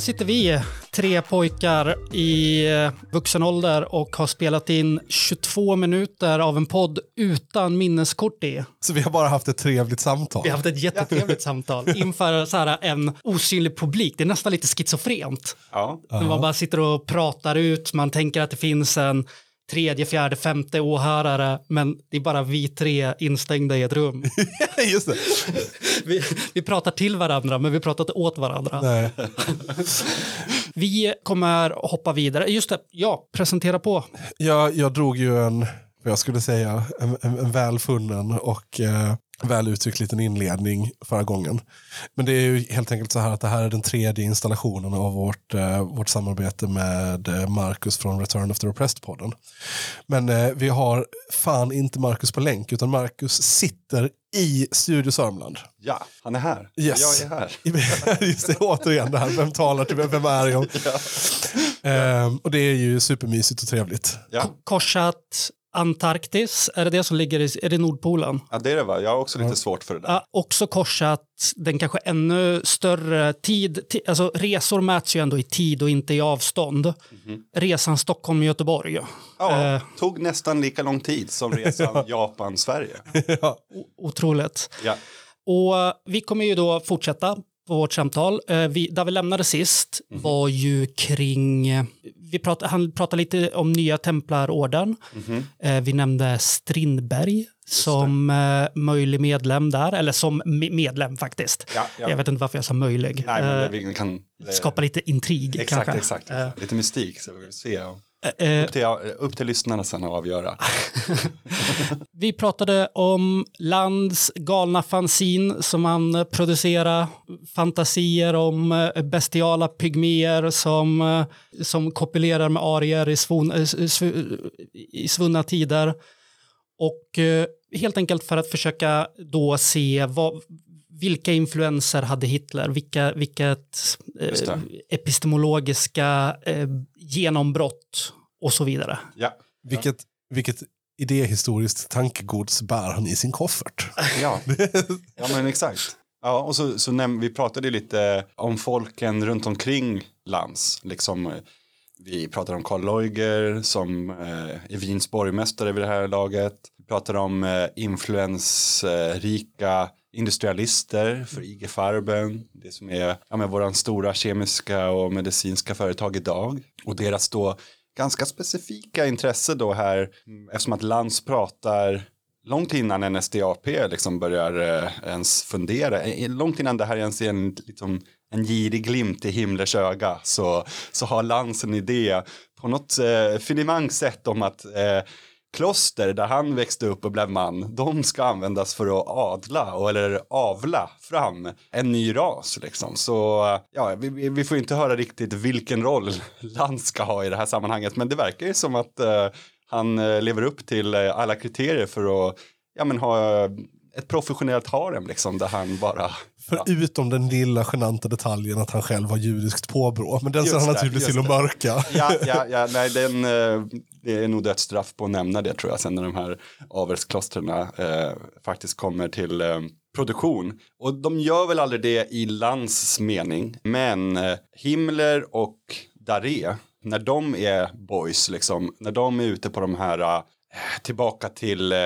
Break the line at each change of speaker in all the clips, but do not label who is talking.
Här sitter vi, tre pojkar i eh, vuxen ålder och har spelat in 22 minuter av en podd utan minneskort i.
Så vi har bara haft ett trevligt samtal.
Vi har haft ett jättetrevligt samtal inför så här en osynlig publik. Det är nästan lite schizofrent.
Ja.
Man bara sitter och pratar ut, man tänker att det finns en tredje, fjärde, femte åhörare, men det är bara vi tre instängda i ett rum.
Just det.
Vi, vi pratar till varandra, men vi pratar inte åt varandra.
Nej.
Vi kommer hoppa vidare. Just det, ja, presentera på.
Jag, jag drog ju en, vad jag skulle säga, en, en, en välfunnen och eh, väl uttryckt liten inledning förra gången. Men det är ju helt enkelt så här att det här är den tredje installationen av vårt, eh, vårt samarbete med eh, Marcus från Return of the Repressed-podden. Men eh, vi har fan inte Marcus på länk, utan Marcus sitter i Studio Sörmland.
ja, han är här.
Yes.
Jag är här.
Just det, återigen det här, vem talar till vem, vem är jag? Ehm, och det är ju supermysigt och trevligt.
Ja.
Korsat Antarktis, är det det som ligger i, är det Nordpolen?
ja, det är det va? Jag har också lite svårt för det där.
Ja, också korsat den kanske ännu större tid, ti- alltså resor mäts ju ändå i tid och inte i avstånd. Resan Stockholm-Göteborg.
Ja,
Eh.
tog nästan lika lång tid som resan Japan-Sverige.
O- Otroligt.
Ja.
Och vi kommer ju då fortsätta på vårt samtal. Eh, Vi, där vi lämnade sist var ju kring, vi prat, han pratade lite om nya templarorden. Eh, Vi nämnde Strindberg som eh, möjlig medlem där, eller som me- medlem faktiskt.
Ja, ja.
Jag vet inte varför jag sa möjlig.
Nej, men det, vi kan... det-
Skapa lite intrig
Exakt,
kanske.
exakt.
Eh,
Lite mystik, så vi se.
Eh,
Upp till, upp till lyssnarna sen att avgöra.
Vi pratade om Lands galna fanzin som han producerar, fantasier om eh, bestiala pygméer som, eh, som kopulerar med arier i, svun, eh, sv- i svunna tider. Och eh, helt enkelt för att försöka då se vad, vilka influenser hade Hitler, vilka, vilket eh, epistemologiska eh, genombrott och så vidare.
Ja,
Vilket, vilket idéhistoriskt tankegods bär han i sin koffert?
ja. ja men exakt. Ja, och så, så näm- vi pratade lite om folken runt omkring Lands. Liksom, eh, vi pratade om Karl Leuger som eh, är Wiens borgmästare vid det här laget. Vi pratade om eh, influensrika industrialister för IG Farben. Det som är ja, med våran stora kemiska och medicinska företag idag. Och deras då ganska specifika intresse då här eftersom att Lantz pratar långt innan NSDAP liksom börjar eh, ens fundera, eh, eh, långt innan det här ens är en, liksom, en girig glimt i himlens öga så, så har Lans en idé på något eh, finemang sätt om att eh, kloster där han växte upp och blev man, de ska användas för att adla och, eller avla fram en ny ras. Liksom. Så ja, vi, vi- får inte höra riktigt vilken roll land ska ha i det här sammanhanget, men det verkar ju som att eh, han eh, lever upp till eh, alla kriterier för att ja, men ha ett professionellt harem liksom, där han bara... Ja.
Förutom den lilla genanta detaljen att han själv har judiskt påbrå. Men den ser han naturligtvis till att mörka.
Ja, ja, ja, nej, den, eh, det är nog dödsstraff på att nämna det tror jag, sen när de här avelsklostren eh, faktiskt kommer till eh, produktion. Och de gör väl aldrig det i Lands mening, men eh, Himmler och Daré, när de är boys, liksom, när de är ute på de här eh, tillbaka till eh,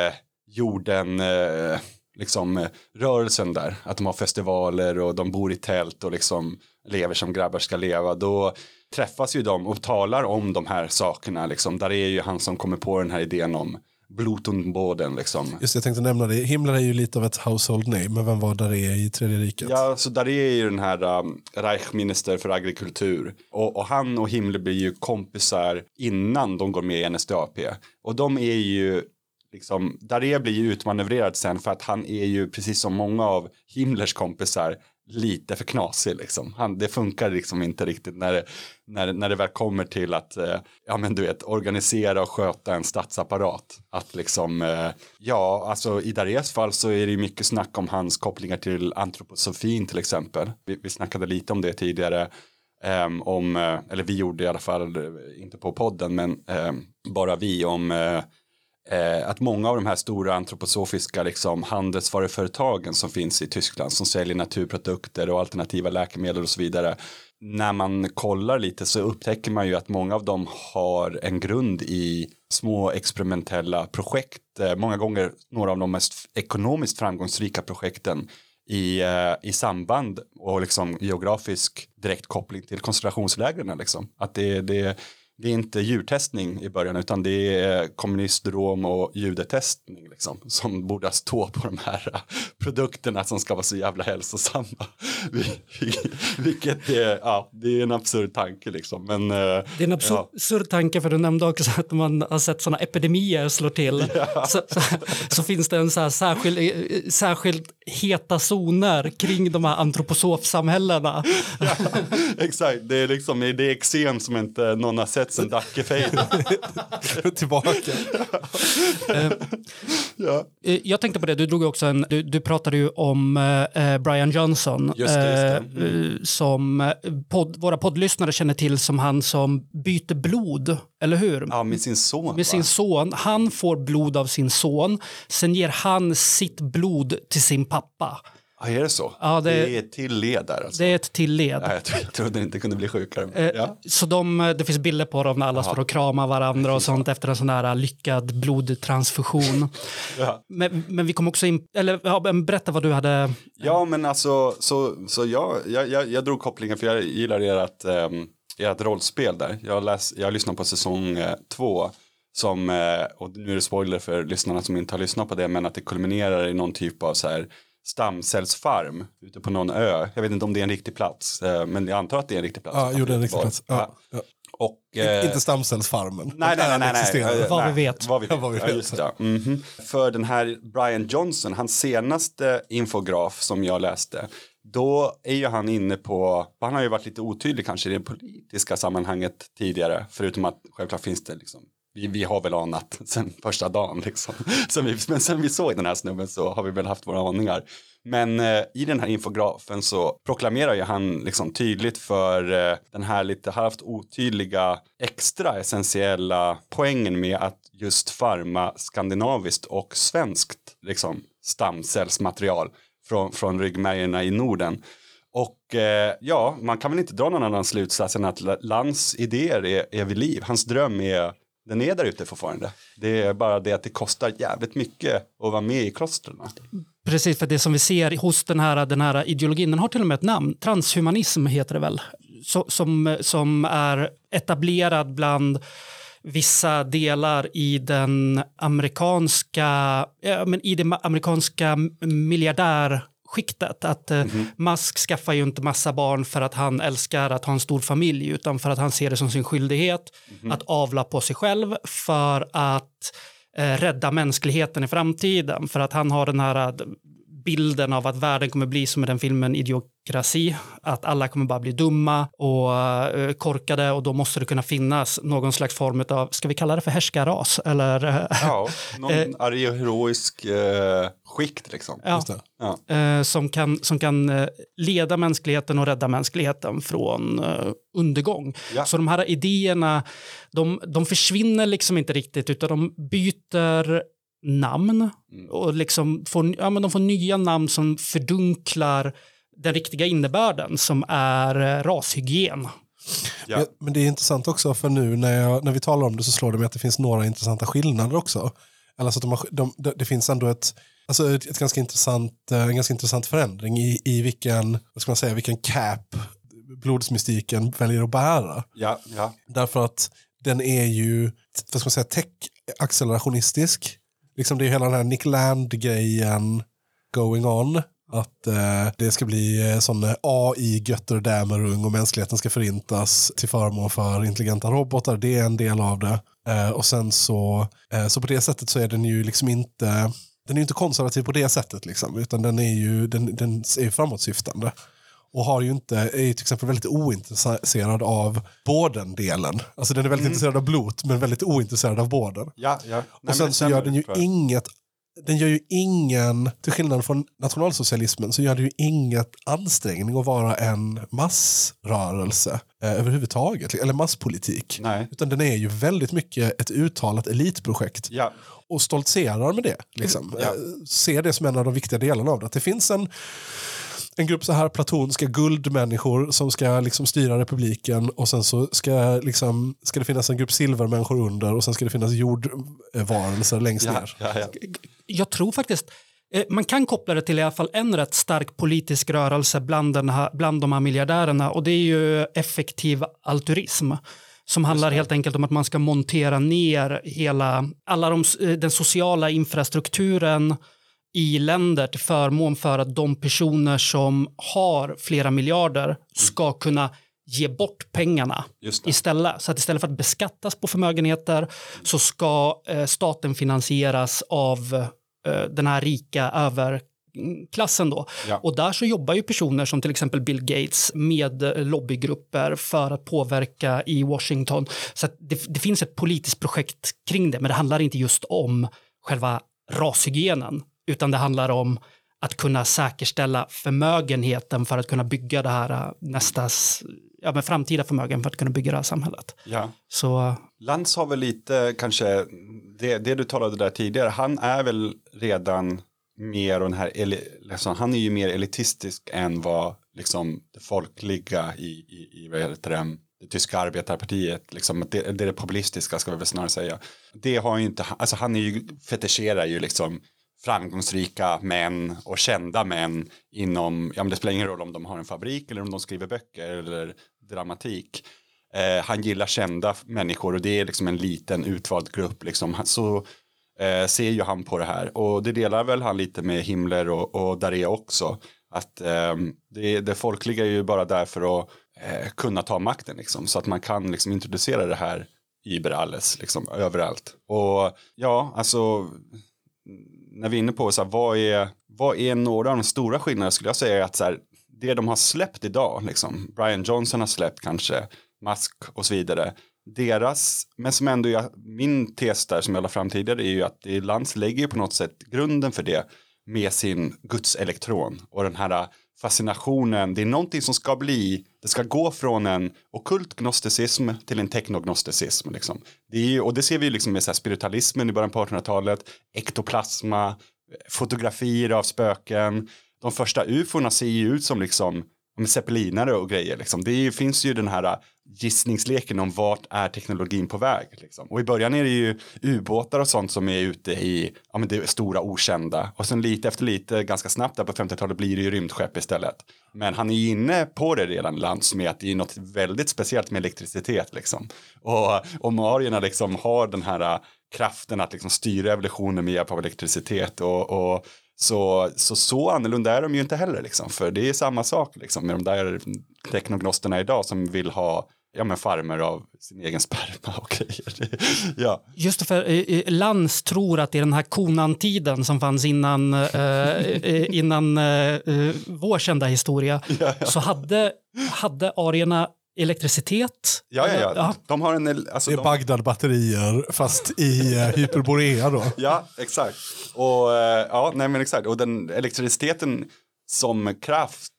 jorden, eh, liksom eh, rörelsen där, att de har festivaler och de bor i tält och liksom lever som grabbar ska leva, då träffas ju de och talar om de här sakerna, liksom. Där är ju han som kommer på den här idén om Blutenboden liksom.
Just jag tänkte nämna det. Himmler är ju lite av ett household name, men vem var Daré i Tredje riket?
Ja, så där är ju den här um, Reichminister för agrikultur. Och, och han och Himmler blir ju kompisar innan de går med i NSDAP. Och de är ju liksom, Daré blir ju utmanövrerad sen för att han är ju precis som många av Himmlers kompisar lite för knasig liksom. Han, det funkar liksom inte riktigt när det, när, när det väl kommer till att, eh, ja men du vet, organisera och sköta en statsapparat. Att liksom, eh, ja, alltså i Darés fall så är det ju mycket snack om hans kopplingar till antroposofin till exempel. Vi, vi snackade lite om det tidigare. Um, om, eh, eller vi gjorde i alla fall, eh, inte på podden, men um, bara vi om uh, eh, att många av de här stora antroposofiska liksom, handelsvaruföretagen som finns i Tyskland som säljer naturprodukter och alternativa läkemedel och så vidare. När man kollar lite så upptäcker man ju att många av dem har en grund i små experimentella projekt. Eh, många gånger några av de mest ekonomiskt framgångsrika projekten i, eh, i samband och liksom geografisk direktkoppling till koncentrationslägren. Liksom. Att det, det, det är inte djurtestning i början utan det är kommunistrom och judetestning liksom, som borde stå på de här produkterna som ska vara så jävla hälsosamma. Vilket är, ja, det är en absurd tanke liksom. Men, äh,
Det är en absurd,
ja.
tanke för du nämnde också att man har sett sådana epidemier slå till. Så, så, så finns det en så här särskild, eh, särskilt heta zoner kring de här antroposofsamhällena.
ja, exakt, det är liksom det är eksem som inte någon har sett sen Dackefejd.
Tillbaka.
ja.
Eh, Jag tänkte på det, du drog också en, du, du pratade ju om eh, Brian Johnson
Just det, just det.
eh, eh, som eh, podd, våra poddlyssnare känner till som han som byter blod, eller hur?
ja, med sin son.
Med
va?
sin son. Han får blod av sin son, sen ger han sitt blod till sin pappa.
Ja, är det så?
Ja, det-
det är till led där alltså.
Det är ett tilled.
Ja, jag, tro- jag trodde det inte kunde bli sjukare.
Eh,
ja.
Så de, eh, det finns bilder på dem när alla står och kramar varandra och sånt efter en sån här lyckad blodtransfusion.
Ja.
men, men vi kom också in, eller ja, berätta vad du hade,
Ja, men alltså, så, så jag, jag, jag, jag drog kopplingen för jag gillar ert, um, ert rollspel där. Jag, läs, jag lyssnar på säsong eh, två, som, eh, och nu är det spoiler för lyssnarna som inte har lyssnat på det, men att det kulminerar i någon typ av så här stamcellsfarm ute på någon ö. Jag vet inte om det är en riktig plats, eh, men jag antar att det är en riktig plats.
Ja, är en riktig plats. Ja, ja.
Och, eh,
Inte stamcellsfarmen.
Nej, nej, nej. nej, nej.
Vad vi vet.
Vad vi
Ja,
vet.
vad vi
Ja,
vet.
just det. Mhm. För den här Brian Johnson, hans senaste infograf som jag läste, då är ju han inne på, han har ju varit lite otydlig kanske i det politiska sammanhanget tidigare, förutom att självklart finns det liksom vi, vi har väl anat sen första dagen liksom. Sen vi, men sen vi såg den här snubben så har vi väl haft våra aningar. Men eh, i den här infografen så proklamerar ju han liksom tydligt för eh, den här lite halvt otydliga extra essentiella poängen med att just farma skandinaviskt och svenskt liksom, stamcellsmaterial från, från ryggmärgena i Norden. Och eh, ja, man kan väl inte dra någon annan slutsats än att Lans idéer är, är vid liv. Hans dröm är, den är där ute fortfarande. Det är bara det att det kostar jävligt mycket att vara med i klostren.
precis för det som vi ser hos den här, den här ideologin, den har till och med ett namn, transhumanism heter det väl, så, som, som är etablerad bland vissa delar i den amerikanska, ja, men i det amerikanska miljardär miljardärskiktet. Att eh, Musk skaffar ju inte massa barn för att han älskar att ha en stor familj utan för att han ser det som sin skyldighet att avla på sig själv för att eh, rädda mänskligheten i framtiden. För att han har den här eh, bilden av att världen kommer bli som i den filmen Idiokrasi. Att alla kommer bara bli dumma och eh, korkade och då måste det kunna finnas någon slags form av, ska vi kalla det för härskarras? Eller,
Ja, någon
Eh.
arg och heroisk eh, skikt liksom.
ja,
Just det.
Ja.
eh, som kan, som kan eh, leda mänskligheten och rädda mänskligheten från eh, undergång.
Ja.
Så de här idéerna, de, de försvinner liksom inte riktigt utan de byter namn
Mm.
och liksom får, ja, men de får nya namn som fördunklar den riktiga innebörden som är eh, rashygien.
Ja.
Men, men det är intressant också för nu när, jag, när vi talar om det så slår det mig att det finns några intressanta skillnader också. Alltså att de har, de, de, det finns ändå ett, alltså ett, ett ganska intressant, eh, en ganska intressant förändring i, i vilken, vad ska man säga, vilken cap blodsmystiken väljer att bära.
Ja, ja.
Därför att den är ju, vad ska man säga, tech-accelerationistisk. Liksom det är hela den här Nick Land-grejen going on. Att eh, det ska bli eh, sån eh, AI götter dämerung och mänskligheten ska förintas till förmån för intelligenta robotar. Det är en del av det. Eh, och sen så, eh, så på det sättet så är den ju liksom inte den är ju inte konservativ på det sättet liksom, utan den är ju den, den är ju framåtsyftande. Och har ju inte, är ju till exempel väldigt ointresserad av båden-delen. Alltså den är väldigt intresserad av blot men väldigt ointresserad av båden.
Ja, ja. Nej,
Och sen så gör den ju
ungefär.
inget den gör ju ingen, till skillnad från nationalsocialismen, så gör det ju inget ansträngning att vara en massrörelse eh, överhuvudtaget, eller masspolitik.
Nej.
Utan den är ju väldigt mycket ett uttalat elitprojekt
Ja,
och stoltserar med det. Liksom.
Ja.
Eh, Ser det som en av de viktiga delarna av det. Att det finns en, en grupp så här platonska guldmänniskor som ska liksom styra republiken och sen så ska, liksom, ska det finnas en grupp silvermänniskor under och sen ska det finnas jordvarelser längst
ja,
ner.
ja, ja.
jag tror faktiskt, eh, man kan koppla det till i alla fall en rätt stark politisk rörelse bland, den här, bland de här miljardärerna och det är ju effektiv altruism. Som handlar helt enkelt om att man ska montera ner hela, alla de, eh, den sociala infrastrukturen i länder till förmån för att de personer som har flera miljarder ska kunna ge bort pengarna istället. Så att istället för att beskattas på förmögenheter så ska eh, staten finansieras av eh, den här rika överklassen då.
Ja.
Och där så jobbar ju personer som till exempel Bill Gates med eh, lobbygrupper för att påverka i Washington. Så det, det finns ett politiskt projekt kring det, men det handlar inte just om själva rashygienen, utan det handlar om att kunna säkerställa förmögenheten för att kunna bygga det här eh, nästas, ja men framtida förmögen för att kunna bygga det här samhället.
ja.
Så eh,
Lantz har väl lite kanske, det, det du talade där tidigare, han är väl redan mer och den här, liksom, han är ju mer elitistisk än vad liksom det folkliga i, i, i vad heter det, det tyska arbetarpartiet, liksom, det, det, det populistiska ska vi väl snarare säga. Det har ju inte, alltså han är ju, fetischerar ju liksom framgångsrika män och kända män inom, ja men det spelar ingen roll om de har en fabrik eller om de skriver böcker eller dramatik. Eh, han gillar kända människor och det är liksom en liten utvald grupp. Liksom. Så eh, ser ju han på det här. Och det delar väl han lite med Himmler och, och Daré också. Att eh, det, det folkliga är ju bara där för att eh, kunna ta makten. Liksom, så att man kan liksom, introducera det här Iber alles, liksom, överallt. Och ja, alltså när vi är inne på så här, vad, är, vad är några av de stora skillnaderna? Skulle jag säga är att så här, det de har släppt idag, liksom, Brian Johnson har släppt kanske, Musk och så vidare, deras, men som ändå är, min tes där som jag la fram tidigare är ju att det Lantz lägger ju på något sätt grunden för det med sin Guds elektron och den här fascinationen, det är någonting som ska bli, det ska gå från en okult gnosticism till en teknognosticism. Liksom. Det är ju, och det ser vi ju liksom med så här spiritualismen i början på 1800-talet, ektoplasma, fotografier av spöken. De första ufona ser ju ut som liksom zeppelinare och grejer. Liksom. Det är, finns ju den här gissningsleken om vart är teknologin på väg. Liksom. Och i början är det ju ubåtar och sånt som är ute i ja, men det stora okända. Och sen lite efter lite, ganska snabbt där på 50-talet blir det ju rymdskepp istället. Men han är ju inne på det redan, Lantz, med att det är något väldigt speciellt med elektricitet. Liksom. Och, och marierna liksom har den här äh, kraften att liksom styra evolutionen med hjälp av elektricitet. Och, och så, så så annorlunda är de ju inte heller liksom, för det är samma sak liksom, med de där teknognosterna idag som vill ha ja, men farmer av sin egen sperma och grejer. Ja,
Just för eh, eh, Lantz tror att i den här konan-tiden som fanns innan, eh, eh, innan eh, vår kända historia så hade, hade arierna elektricitet.
ja, ja, ja.
Ja.
De har en... Alltså,
Det är
de,
Bagdad-batterier fast i eh, Hyperborea då.
Ja, exakt. Och, ja, nej, men exakt. och den elektriciteten som kraft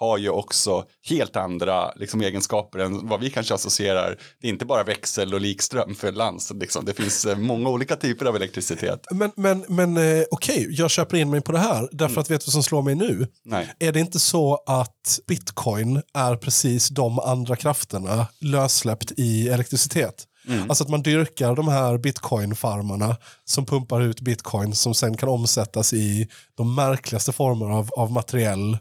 har ju också helt andra liksom, egenskaper än vad vi kanske associerar. Det är inte bara växel och likström för lands. Liksom. Det finns eh, många olika typer av elektricitet.
Men, men, men eh, okej, jag köper in mig på det här. Därför att vet du vad som slår mig nu?
Nej.
Är det inte så att bitcoin är precis de andra krafterna lössläppt i elektricitet? Alltså att man dyrkar de här bitcoin-farmarna som pumpar ut bitcoin som sen kan omsättas i de märkligaste former av, av materiell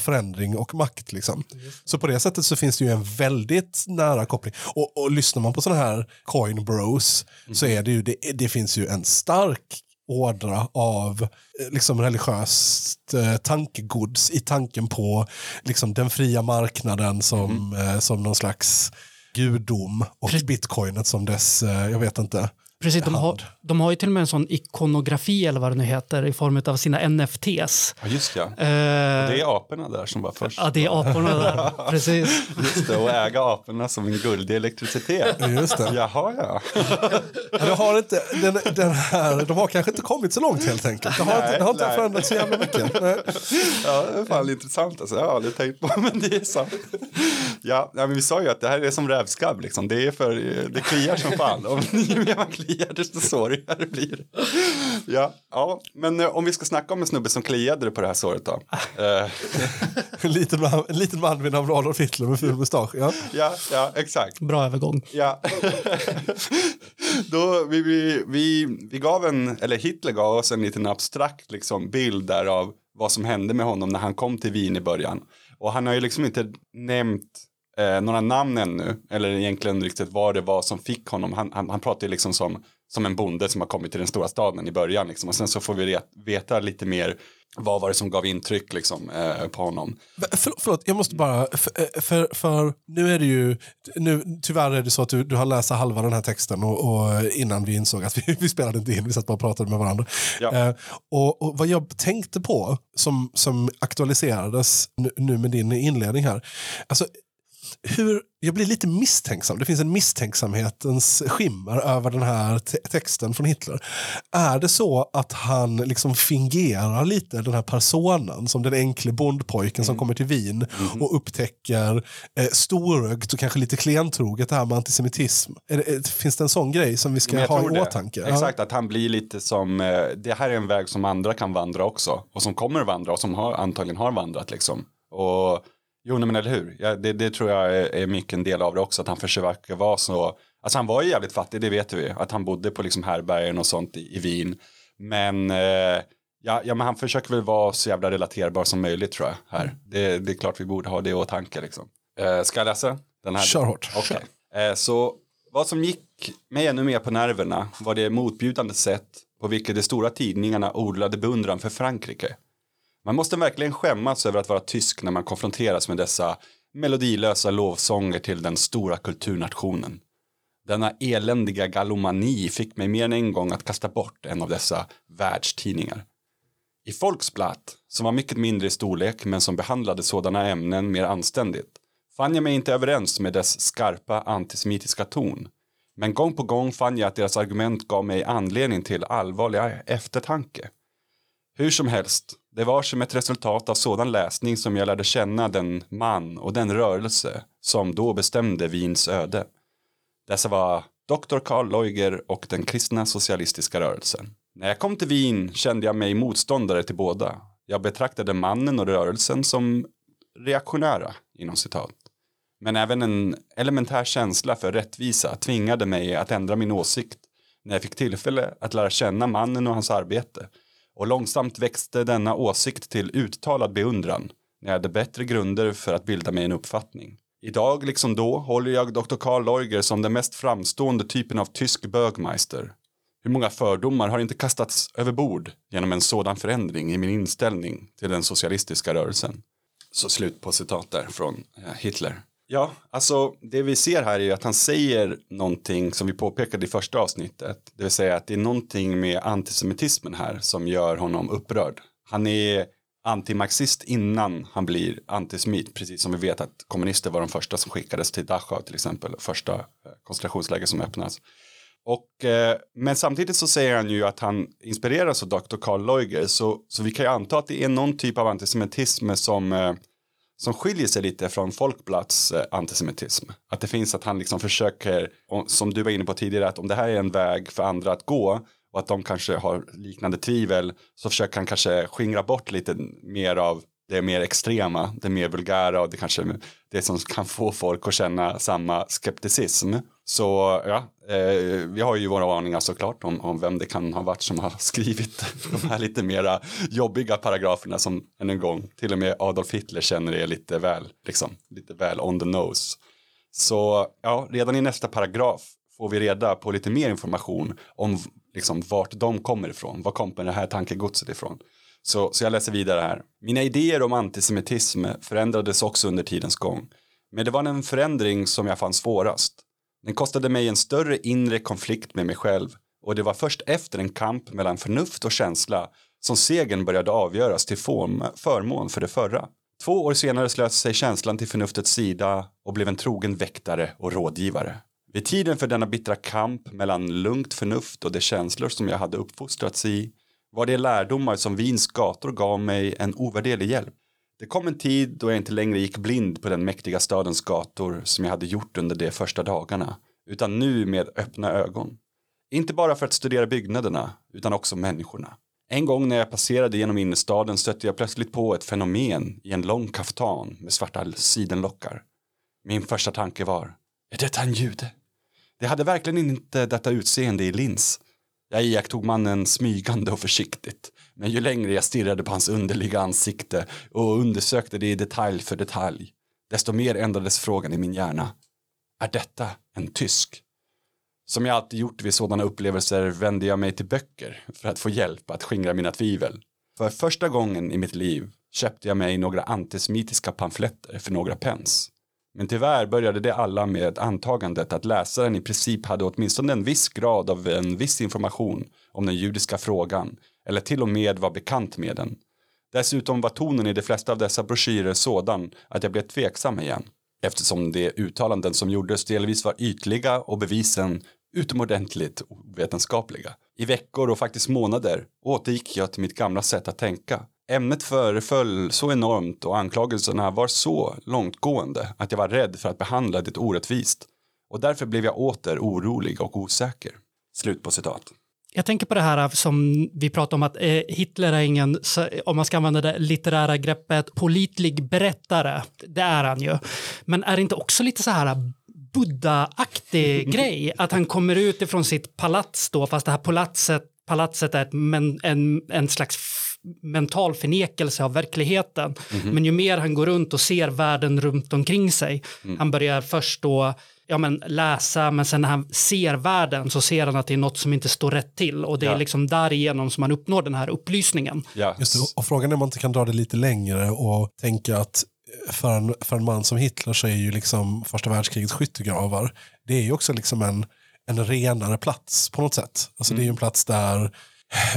förändring och makt. Liksom. Så på det sättet så finns det ju en väldigt nära koppling. Och, och lyssnar man på sådana här coin bros så är det ju, det, det finns ju en stark ådra av eh, liksom religiöst eh, tankegods i tanken på liksom, den fria marknaden som, eh, som någon slags gudom och
Pre-
bitcoinet som dess, eh, jag vet inte.
Precis, de har, de har ju till och med en sån ikonografi eller vad det nu heter i form av sina NFTs.
Ja, just det.
Eh,
Det är aporna där som var först.
Ja, det är aporna där. Precis.
Just det, och äga aporna som en guldig elektricitet.
Just det.
Jaha, ja.
Ja, har inte, den, den här, de har kanske inte kommit så långt helt enkelt. Det har inte, det har inte
Nej, nej.
förändrats så jävla mycket. Nej.
Ja, det är fan intressant. Alltså. Jag har aldrig tänkt på, men det är sant. Ja, ja, men vi sa ju att det här är som rävskabb. Liksom. Det, är för, det kliar som fan. Om kliar, desto sårigare blir det. Ja, ja, men eh, om vi ska snacka om en snubbe som kliade på det här såret då. Eh,
En liten man, en liten man vid namn Adolf Hitler med ful mustasch. Ja.
ja, ja, exakt.
Bra övergång.
Ja. Då, vi, vi, vi, vi gav en, eller Hitler gav oss en liten abstrakt liksom, bild där av vad som hände med honom när han kom till Wien i början. Och han har ju liksom inte nämnt eh, några namn ännu, eller egentligen riktigt vad det var som fick honom. Han, han, han pratar ju liksom som, som en bonde som har kommit till den stora staden i början. Liksom. Och sen så får vi veta lite mer vad var det som gav intryck liksom, eh, på honom.
För, förlåt, jag måste bara, för, för, för nu är det ju, nu, tyvärr är det så att du, du har läst halva den här texten och, och innan vi insåg att vi, vi spelade inte in, vi satt bara och pratade med varandra.
Ja.
Eh, och, och vad jag tänkte på som, som aktualiserades nu, nu med din inledning här, alltså hur, jag blir lite misstänksam. Det finns en misstänksamhetens skimmer över den här te- texten från Hitler. Är det så att han liksom fingerar lite den här personen som den enkle bondpojken som kommer till Wien och upptäcker eh, storögt och kanske lite klentroget det här med antisemitism? Det, finns det en sån grej som vi ska ha i
det.
åtanke?
Exakt, att han blir lite som, eh, det här är en väg som andra kan vandra också. Och som kommer att vandra och som har, antagligen har vandrat liksom. Och jo, nej, men eller hur? Ja, det, det tror jag är, är mycket en del av det också, att han försöker vara så, alltså han var ju jävligt fattig, det vet vi, att han bodde på liksom härbergen och sånt i, i Wien. Men, eh, ja, ja, men han försöker väl vara så jävla relaterbar som möjligt tror jag här. Det, det är klart vi borde ha det i åtanke liksom. Eh, ska jag läsa? Den här?
Kör hårt.
Okej. Eh, så vad som gick mig ännu mer på nerverna var det motbjudande sätt på vilket de stora tidningarna odlade beundran för Frankrike. Man måste verkligen skämmas över att vara tysk när man konfronteras med dessa melodilösa lovsånger till den stora kulturnationen. Denna eländiga galomani fick mig mer än en gång att kasta bort en av dessa världstidningar. I Folksblatt, som var mycket mindre i storlek men som behandlade sådana ämnen mer anständigt, fann jag mig inte överens med dess skarpa antisemitiska ton. Men gång på gång fann jag att deras argument gav mig anledning till allvarlig eftertanke. Hur som helst, det var som ett resultat av sådan läsning som jag lärde känna den man och den rörelse som då bestämde Wiens öde. Dessa var Dr. Karl Leuger och den kristna socialistiska rörelsen. När jag kom till Wien kände jag mig motståndare till båda. Jag betraktade mannen och rörelsen som reaktionära, inom citat. Men även en elementär känsla för rättvisa tvingade mig att ändra min åsikt när jag fick tillfälle att lära känna mannen och hans arbete. Och långsamt växte denna åsikt till uttalad beundran när jag hade bättre grunder för att bilda mig en uppfattning. Idag, liksom då, håller jag Dr. Karl Leuger som den mest framstående typen av tysk bögmeister. Hur många fördomar har inte kastats över bord genom en sådan förändring i min inställning till den socialistiska rörelsen? Så slut på citat där från eh, Hitler. Ja, alltså det vi ser här är ju att han säger någonting som vi påpekade i första avsnittet. Det vill säga att det är någonting med antisemitismen här som gör honom upprörd. Han är antimarxist innan han blir antisemit, precis som vi vet att kommunister var de första som skickades till Dachau till exempel, första eh, koncentrationsläger som öppnas. Och, eh, men samtidigt så säger han ju att han inspireras av Dr. Karl Leuger, så, så vi kan ju anta att det är någon typ av antisemitism som, eh, som skiljer sig lite från Folkblatts eh, antisemitism. Att det finns att han liksom försöker, som du var inne på tidigare, att om det här är en väg för andra att gå och att de kanske har liknande tvivel så försöker han kanske skingra bort lite mer av det mer extrema, det mer vulgära och det kanske är det som kan få folk att känna samma skepticism. Så ja, eh, vi har ju våra aningar såklart om, om vem det kan ha varit som har skrivit de här lite mera jobbiga paragraferna som än en gång till och med Adolf Hitler känner är lite väl, liksom, lite väl on the nose. Så ja, redan i nästa paragraf får vi reda på lite mer information om liksom, vart de kommer ifrån. Var kommer det här tankegodset ifrån? Så, så jag läser vidare här. Mina idéer om antisemitism förändrades också under tidens gång. Men det var en förändring som jag fann svårast. Den kostade mig en större inre konflikt med mig själv och det var först efter en kamp mellan förnuft och känsla som segern började avgöras till form, förmån för det förra. Två år senare slöt sig känslan till förnuftets sida och blev en trogen väktare och rådgivare. Vid tiden för denna bittra kamp mellan lugnt förnuft och de känslor som jag hade uppfostrats i var det lärdomar som Wiens gator gav mig en ovärderlig hjälp. Det kom en tid då jag inte längre gick blind på den mäktiga stadens gator som jag hade gjort under de första dagarna, utan nu med öppna ögon. Inte bara för att studera byggnaderna, utan också människorna. En gång när jag passerade genom innerstaden stötte jag plötsligt på ett fenomen i en lång kaftan med svarta sidenlockar. Min första tanke var, är detta en jude? Det hade verkligen inte detta utseende i lins jag iakttog mannen smygande och försiktigt. Men ju längre jag stirrade på hans underliga ansikte och undersökte det i detalj för detalj, desto mer ändrades frågan i min hjärna. Är detta en tysk? Som jag alltid gjort vid sådana upplevelser vände jag mig till böcker för att få hjälp att skingra mina tvivel. För första gången i mitt liv köpte jag mig några antisemitiska pamfletter för några pence. Men tyvärr började det alla med antagandet att läsaren i princip hade åtminstone en viss grad av en viss information om den judiska frågan eller till och med var bekant med den. Dessutom var tonen i de flesta av dessa broschyrer sådan att jag blev tveksam igen eftersom de uttalanden som gjordes delvis var ytliga och bevisen utomordentligt ovetenskapliga. I veckor och faktiskt månader återgick jag till mitt gamla sätt att tänka. Ämnet föreföll så enormt och anklagelserna var så långtgående att jag var rädd för att behandla det orättvist. Och därför blev jag åter orolig och osäker. Slut på citat.
Jag tänker på det här som vi pratade om att eh, Hitler är ingen, om man ska använda det litterära greppet, politlig berättare. Det är han ju. Men är det inte också lite så här Buddha-aktig grej? Att han kommer ut ifrån sitt palats då, fast det här palatset, palatset är ett men, en, en slags mental förnekelse av verkligheten. Men ju mer han går runt och ser världen runt omkring sig, han börjar först då ja, men läsa, men sen när han ser världen så ser han att det är något som inte står rätt till och det är
Ja.
liksom därigenom som man uppnår den här upplysningen.
Ja,
Just det, och frågan är om man inte kan dra det lite längre och tänka att för en, för en man som Hitler så är ju liksom första världskrigets skyttegravar, det är ju också liksom en, en renare plats på något sätt. Alltså det är ju en plats där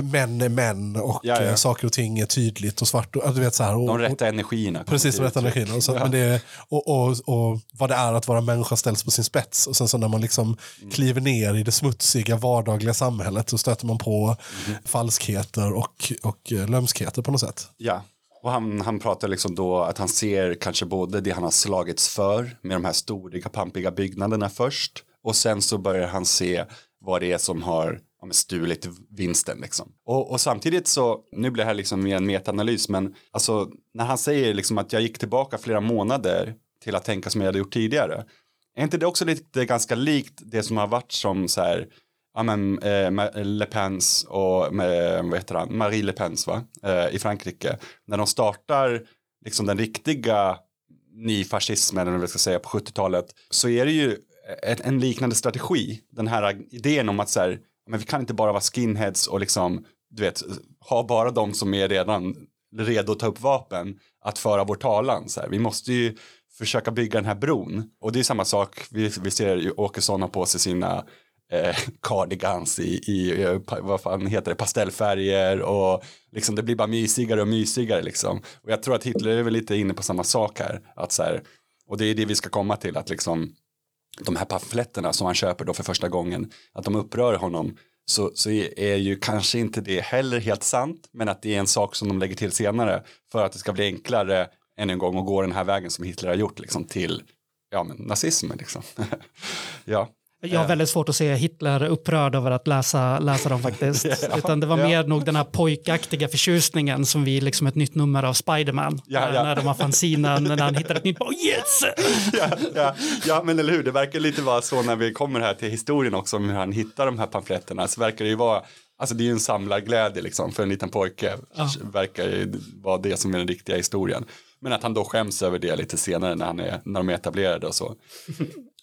män är män och
Ja, ja.
eh, saker och ting är tydligt och svart. Och, du vet, så här, och,
de rätta energierna.
Precis, de rätta energierna. Och, så, men det, och, och, och vad det är att vara människa ställs på sin spets. Och sen så när man liksom
Mm.
kliver ner i det smutsiga vardagliga samhället så stöter man på
Mm.
falskheter och, och eh, lömskheter på något sätt.
Ja, och han, han pratar liksom då att han ser kanske både det han har slagits för med de här storiga pampiga byggnaderna först och sen så börjar han se vad det är som har ja, men stulit vinsten liksom. Och, och samtidigt så, nu blir det här liksom mer en metaanalys, men alltså när han säger liksom att jag gick tillbaka flera månader till att tänka som jag hade gjort tidigare, är inte det också lite ganska likt det som har varit som så här ja men eh, Le Pens och med, vad heter han, Marie Le Pens va, eh, i Frankrike. När de startar liksom den riktiga nyfascismen, eller vad jag ska säga, på 70-talet, så är det ju ett, en liknande strategi. Den här idén om att så här, men vi kan inte bara vara skinheads och liksom, du vet, ha bara de som är redan redo att ta upp vapen att föra vår talan. Så här. Vi måste ju försöka bygga den här bron. Och det är samma sak, vi, vi ser ju Åkesson har på sig sina eh, cardigans i, i eh, vad fan heter det, pastellfärger och liksom det blir bara mysigare och mysigare liksom. Och jag tror att Hitler är väl lite inne på samma sak här. Att så här och det är det vi ska komma till, att liksom de här pamfletterna som han köper då för första gången, att de upprör honom så, så är är ju kanske inte det heller helt sant, men att det är en sak som de lägger till senare för att det ska bli enklare än en gång att gå den här vägen som Hitler har gjort liksom till ja, men, nazismen. Liksom. ja.
Jag har väldigt svårt att se Hitler upprörd över att läsa, läsa dem faktiskt. Utan det var
ja.
mer nog den här pojkaktiga förtjusningen som vi liksom ett nytt nummer av Spiderman.
Ja,
eh,
ja.
När de har fanzinen, när han hittar ett nytt, oh yes!
ja, ja, ja, men eller hur, det verkar lite vara så när vi kommer här till historien också om hur han hittar de här pamfletterna så verkar det ju vara Alltså det är ju en samlarglädje liksom för en liten pojke. Verkar ju vara det som är den riktiga historien. Men att han då skäms över det lite senare när, han är, när de är etablerade och så.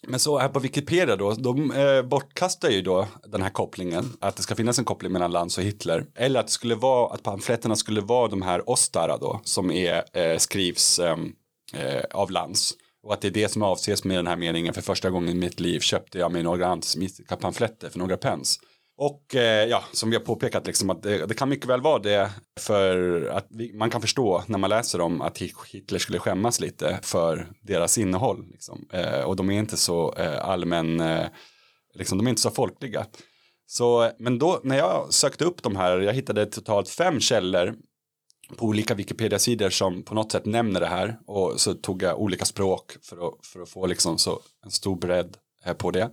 Men så här på Wikipedia då, de eh, bortkastar ju då den här kopplingen, att det ska finnas en koppling mellan Lanz och Hitler. Eller att det skulle vara, att pamfletterna skulle vara de här Ostara då, som är, eh, skrivs ehm, eh, av Lanz. Och att det är det som avses med den här meningen, för första gången i mitt liv köpte jag mig några antisemitiska pamfletter för några pence. Och eh, ja, som vi har påpekat, liksom, att det, det kan mycket väl vara det för att vi, man kan förstå när man läser om att Hitler skulle skämmas lite för deras innehåll. Liksom. Eh, och de är inte så eh, allmän, eh, liksom, de är inte så folkliga. Så, men då när jag sökte upp de här, jag hittade totalt fem källor på olika Wikipedia-sidor som på något sätt nämner det här och så tog jag olika språk för att, för att få liksom så en stor bredd eh, på det.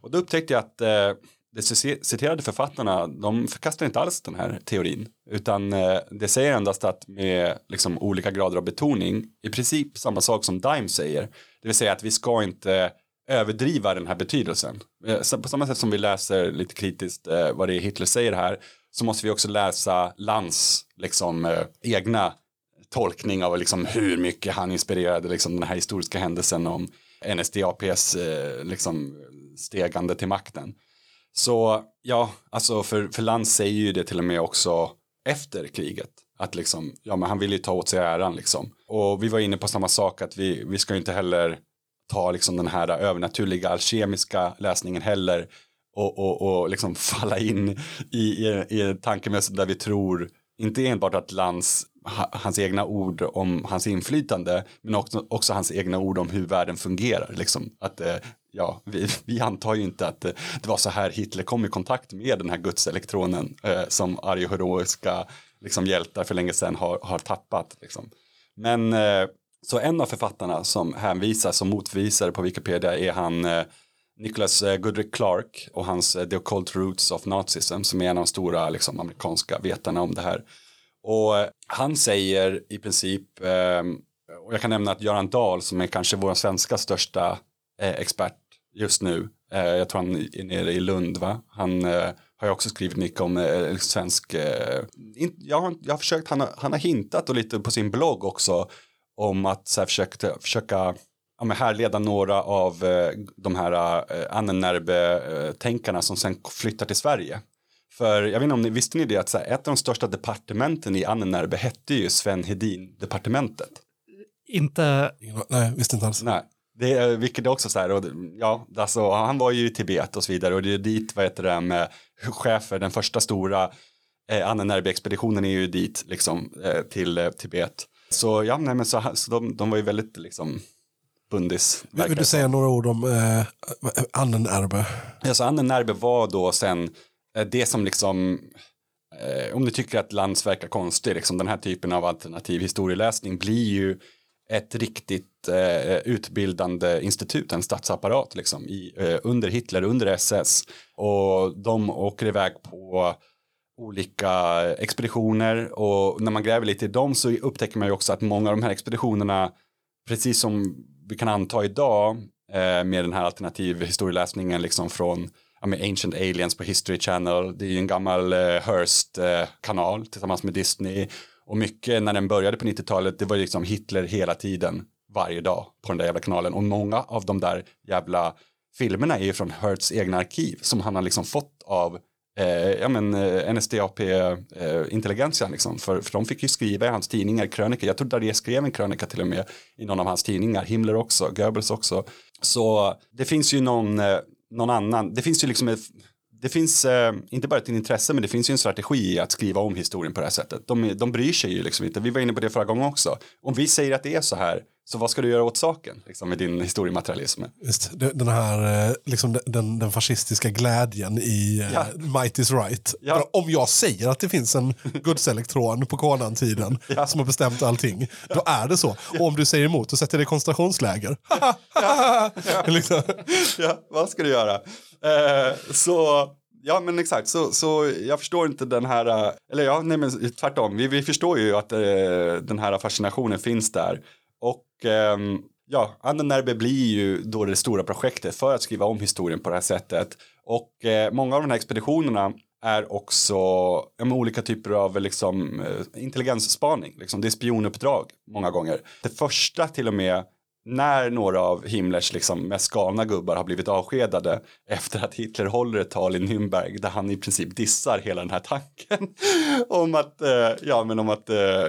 Och då upptäckte jag att eh, citerade författarna, de förkastar inte alls den här teorin, utan eh, det säger endast att med liksom olika grader av betoning, i princip samma sak som Dime säger, det vill säga att vi ska inte överdriva den här betydelsen. Eh, på samma sätt som vi läser lite kritiskt eh, vad det är Hitler säger här, så måste vi också läsa Lands liksom, egna tolkning av liksom, hur mycket han inspirerade liksom, den här historiska händelsen om NSDAPs liksom, stegande till makten. Så ja, alltså för, för Lantz säger ju det till och med också efter kriget. Att liksom, ja men han vill ju ta åt sig äran liksom. Och vi var inne på samma sak att vi, vi ska ju inte heller ta liksom den här övernaturliga alkemiska läsningen heller och, och, och liksom falla in i, i, i tankemässigt där vi tror inte enbart att Lantz hans egna ord om hans inflytande men också, också hans egna ord om hur världen fungerar. Liksom. Att, eh, ja, vi, vi antar ju inte att eh, det var så här Hitler kom i kontakt med den här gudselektronen eh, som arjeheroiska liksom, hjältar för länge sedan har, har tappat. Liksom. Men eh, så en av författarna som hänvisas som motvisare på Wikipedia är han eh, Nicholas eh, Goodrick Clark och hans eh, The Occult Roots of Nazism som är en av de stora liksom, amerikanska vetarna om det här. Och han säger i princip, och jag kan nämna att Göran Dahl som är kanske vår svenska största expert just nu, eh, jag tror han är nere i Lund va, han eh, har ju också skrivit mycket om eh, svensk, eh, in, jag, har, jag har försökt, han har, han har hintat och lite på sin blogg också om att så här, försöka, försöka ja, men härleda några av eh, de här eh, Annennerbe-tänkarna som sen flyttar till Sverige. För jag vet inte om ni visste ni det att så här, ett av de största departementen i Annenärbe hette ju Sven Hedin-departementet.
Inte...
Nej, visste inte alls.
Nej, det, vilket är också så här, och, ja, alltså, han var ju i Tibet och så vidare och det är dit, vad heter det, med chefer, den första stora eh, Annenärbe-expeditionen är ju dit, liksom, eh, till eh, Tibet. Så ja, nej men så, så de, de var ju väldigt, liksom, bundis.
Vill, du säga några ord om eh, Annenärbe?
Alltså Annenärbe var då sen eh, det som liksom, eh, om ni tycker att Lantz verkar konstig, liksom den här typen av alternativ historieläsning blir ju ett riktigt eh, utbildande institut, en statsapparat liksom, i, eh, under Hitler, under SS. Och de åker iväg på olika expeditioner och när man gräver lite i dem så upptäcker man ju också att många av de här expeditionerna, precis som vi kan anta idag eh, med den här alternativ historieläsningen liksom från ja, med Ancient Aliens på History Channel, det är ju en gammal eh, Hearst-kanal eh, tillsammans med Disney och mycket när den började på 90-talet det var ju liksom Hitler hela tiden varje dag på den där jävla kanalen och många av de där jävla filmerna är ju från Hertz egna arkiv som han har liksom fått av eh, ja, men, eh, NSDAP-intelligentian eh, liksom. för, för de fick ju skriva i hans tidningar krönikor. Jag tror Daré skrev en krönika till och med i någon av hans tidningar, Himmler också, Goebbels också. Så det finns ju någon, eh, någon annan, det finns ju liksom ett, det finns eh, inte bara ett intresse men det finns ju en strategi i att skriva om historien på det här sättet. De, de bryr sig ju liksom inte, vi var inne på det förra gången också. Om vi säger att det är så här, så vad ska du göra åt saken liksom, med din historiematerialism?
Just, det- den här eh, liksom den- den, fascistiska glädjen i eh,
Ja.
Might is right.
Ja.
Om jag säger att det finns en gudselektron på Konan-tiden
Ja.
som har bestämt allting, då är det så. Och om du säger emot, då sätter dig i koncentrationsläger. liksom.
ja, vad ska du göra? Eh, så, ja men exakt, så, så jag förstår inte den här, eh, eller ja, nej men tvärtom, vi, vi förstår ju att eh, den här fascinationen finns där. Och eh, ja, Annenerbe blir ju då det stora projektet för att skriva om historien på det här sättet. Och eh, många av de här expeditionerna är också ja, med olika typer av liksom, eh, intelligensspaning. Liksom. Det är spionuppdrag många gånger. Det första till och med när några av Himmlers liksom mest galna gubbar har blivit avskedade efter att Hitler håller ett tal i Nürnberg där han i princip dissar hela den här tanken om att, eh, ja men om att eh,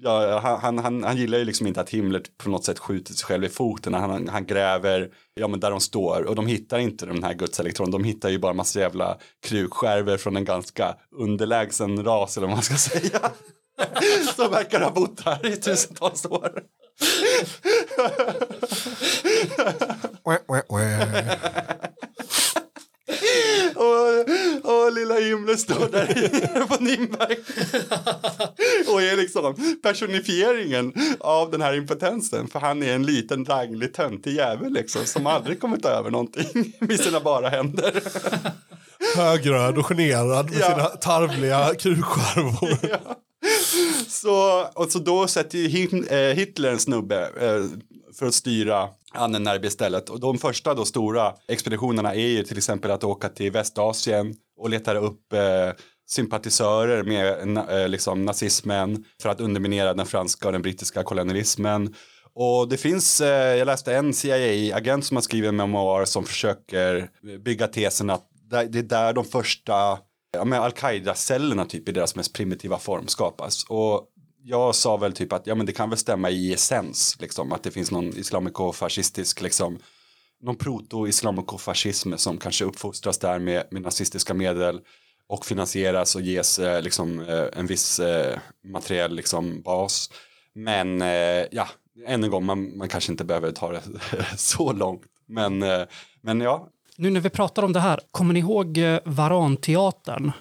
Ja, han, han, han gillar ju liksom inte att Himmler på något sätt skjuter sig själv i foten. Han, han gräver ja, men där de står och de hittar inte den här gudselektronen. De hittar ju bara massa jävla krukskärvor från en ganska underlägsen ras eller vad man ska säga. Som verkar ha bott här i tusentals år. Och, och lilla Himmler står där på Nimberg och är liksom personifieringen av den här impotensen för han är en liten ranglig töntig jävel liksom som aldrig kommer ta över någonting med sina bara händer.
Högröd och generad med
Ja.
sina tarvliga krukskärvor.
Så, och så då sätter ju eh, Hitler en snubbe eh, för att styra Annenärbe istället. Och de första då stora expeditionerna är ju till exempel att åka till Västasien och leta upp eh, sympatisörer med eh, liksom nazismen för att underminera den franska och den brittiska kolonialismen. Och det finns, eh, jag läste en CIA-agent som har skrivit en memoar som försöker bygga tesen att det är där de första ja, al-Qaida-cellerna typ i deras mest primitiva form skapas. Och jag sa väl typ att ja, men det kan väl stämma i essens, liksom, att det finns någon islamikofascistisk, liksom, någon proto-islamikofascism som kanske uppfostras där med, med nazistiska medel och finansieras och ges eh, liksom, eh, en viss eh, materiell liksom, bas. Men eh, ja, än en gång, man, man kanske inte behöver ta det så långt. Men, eh, men ja,
nu när vi pratar om det här, kommer ni ihåg eh, Varanteatern?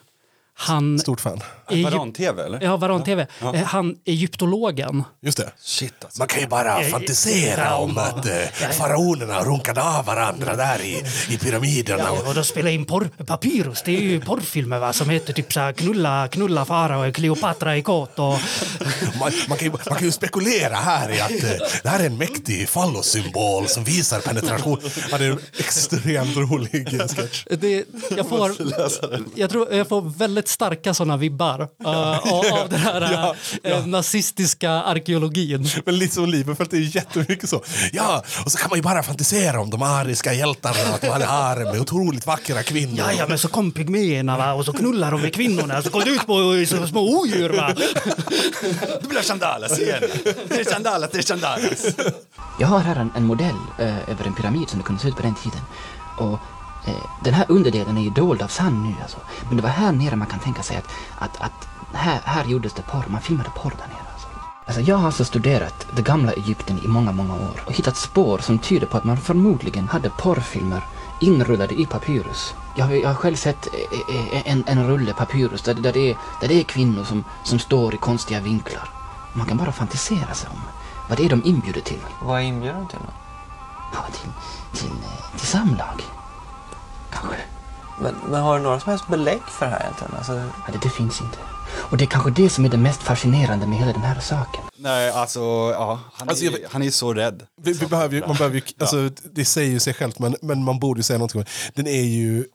Han,
Stort fan.
Varan-tv eller?
ja, Varan-TV. Eh, Han egyptologen.
Just det.
Shit alltså.
Man kan ju bara fantisera om att eh, faraonerna runkade av varandra där i, i pyramiderna.
Och då spelar in porr, Papyrus, det är ju porrfilmer va, som heter typ så här knulla, knulla fara och Kleopatra i kåt och
Man, man, kan ju, man kan ju spekulera här i att eh, det här är en mäktig fallossymbol som visar penetration. Ja, det är en extremt rolig eh, sketch.
det, jag, får, jag tror jag får väldigt starka sådana vibbar uh, av, av den här
Ja,
eh, nazistiska arkeologin.
Men lite som livet, det är jättemycket så. Ja, och så kan man ju bara fantisera om de ariska hjältarna, att de hade harem med otroligt vackra kvinnor.
Ja, ja, men så kom pygméerna va, och så knullar de med kvinnorna så kom det ut på så små odjur va.
Det blir sandalas igen. Det är sandalas, det är sandalas.
Jag har här en, en modell eh, över en pyramid som det kunde se ut på den tiden. Och den här underdelen är ju dold av sand nu alltså. Men det var här nere man kan tänka sig att, att, att här, här gjordes det porr, man filmade porr där nere alltså. Alltså jag har alltså studerat det gamla Egypten i många, många år och hittat spår som tyder på att man förmodligen hade porrfilmer inrullade i papyrus. Jag har, jag har själv sett eh, eh, en, en rulle papyrus där, där, det är, där det är kvinnor som, som står i konstiga vinklar. Man kan bara fantisera sig om vad det är de inbjuder till.
Vad inbjuder de till då?
Ja, till, till, eh, till samlag. Kanske.
Men, men har du några som helst belägg för det här egentligen? Alltså,
Ja, det, det finns inte. Och det är kanske det som är det mest fascinerande med hela den här saken.
Nej, alltså, ja, han,
Alltså,
är,
jag-
han är så rädd.
Vi, vi behöver ju, man behöver ju, alltså, det säger ju sig självt, men, men man borde ju säga någonting. Den är ju,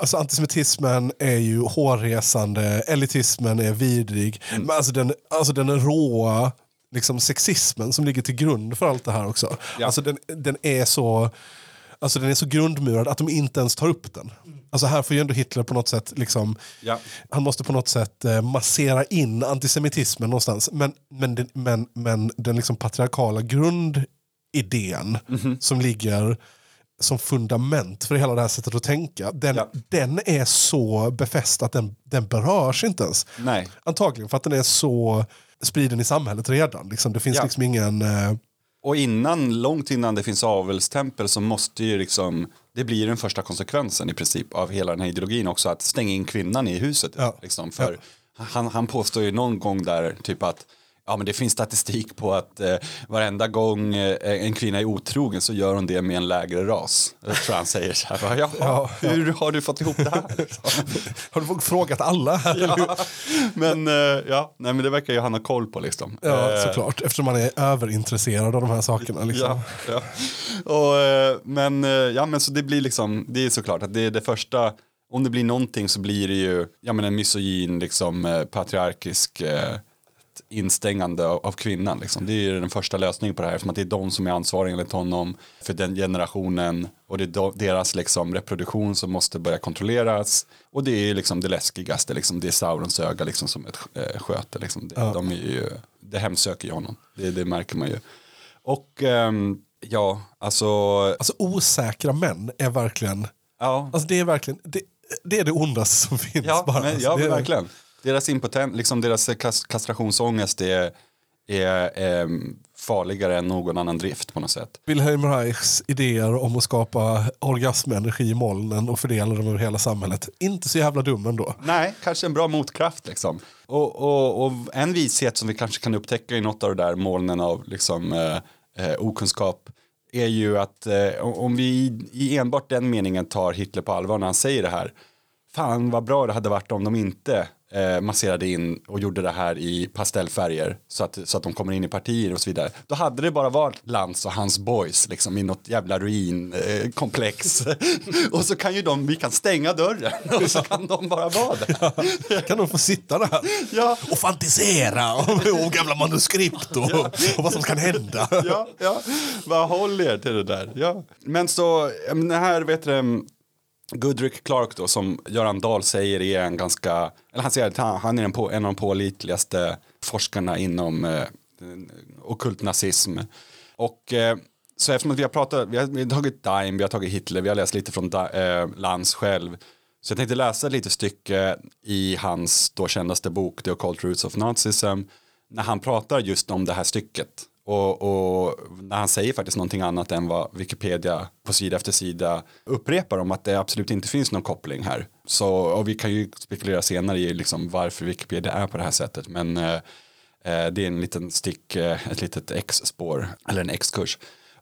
alltså antisemitismen är ju hårresande, elitismen är vidrig.
Mm.
Men alltså den, alltså den råa liksom sexismen som ligger till grund för allt det här också.
Ja.
Alltså den, den är så... Alltså den är så grundmurad att de inte ens tar upp den. Alltså här får ju ändå Hitler på något sätt, liksom,
Ja.
han måste på något sätt eh, massera in antisemitismen någonstans. Men, men, den, men, men den liksom patriarkala grundidén som ligger som fundament för hela det här sättet att tänka, den,
Ja.
den är så befäst att den, den berörs inte ens.
Nej.
Antagligen för att den är så spriden i samhället redan. Liksom, det finns
Ja.
liksom ingen... Eh,
Och innan, långt innan det finns avelstempel så måste ju liksom, det blir den första konsekvensen i princip av hela den här ideologin också, att stänga in kvinnan i huset.
Ja.
Liksom, för han, han påstår ju någon gång där typ att Ja men det finns statistik på att eh, varenda gång eh, en kvinna är otrogen så gör hon det med en lägre ras. Jag tror han säger så här,
Ja, ja.
hur har du fått ihop det här?
har du frågat alla?
ja. Men eh, ja, nej men det verkar ju han ha koll på liksom.
Ja,
Eh,
såklart. Eftersom man är överintresserad av de här sakerna. Liksom.
Ja, ja. Och, eh, men, eh, ja, men så det blir liksom, det är såklart att det är det första, om det blir någonting så blir det ju, ja men en misogyn, liksom patriarkisk eh, instängande av, av kvinnan. Liksom. Det är ju den första lösningen på det här, eftersom att det är de som är ansvariga enligt honom för den generationen och det är deras liksom, reproduktion som måste börja kontrolleras. Och det är ju liksom det läskigaste, liksom, det är Saurons öga liksom, som ett eh, sköte. Liksom. Det,
Ja.
de är ju, det hemsöker ju honom, det, det märker man ju. Och ehm, ja, alltså,
Alltså osäkra män är verkligen,
ja,
alltså det är verkligen, det, det är det ondaste som finns
Ja,
bara.
men,
Alltså,
ja
det
men
är-
verkligen. Deras impotent, liksom deras kas- kastrationsångest är, är ehm, farligare än någon annan drift på något sätt.
Wilhelm Reichs idéer om att skapa orgasmenergi i molnen och fördela dem över hela samhället. Inte så jävla dum ändå.
Nej, kanske en bra motkraft liksom. Och, och, och en vishet som vi kanske kan upptäcka i något av de där molnen av liksom, eh, eh, okunskap är ju att eh, om vi i enbart den meningen tar Hitler på allvar när han säger det här. Fan vad bra det hade varit om de inte eh, masserade in och gjorde det här i pastellfärger så att, så att de kommer in i partier och så vidare. Då hade det bara varit Lantz och hans boys liksom i något jävla ruinkomplex. Eh, och så kan ju de, vi kan stänga dörren och så kan de bara vara där.
Kan de få sitta där
Ja.
och fantisera om, om gamla manuskript och, och vad som kan hända.
ja, ja. Vad håller er till det där? Ja. Men så, ja, det här vet du, Goodrick Clark då som Göran Dahl säger är en ganska, eller han säger att han, han är en, på, en av de pålitligaste forskarna inom eh, ockult nazism. Och eh, så eftersom att vi har pratat, vi har, vi har tagit Dime, vi har tagit Hitler, vi har läst lite från Da- eh, Lans själv. Så jag tänkte läsa lite stycke i hans då kändaste bok The Occult Roots of Nazism när han pratar just om det här stycket. Och, och när han säger faktiskt någonting annat än vad Wikipedia på sida efter sida upprepar om att det absolut inte finns någon koppling här. Så, och vi kan ju spekulera senare i liksom varför Wikipedia är på det här sättet. Men eh, eh det är en liten stick, eh, ett litet X-spår, eller en X-kurs.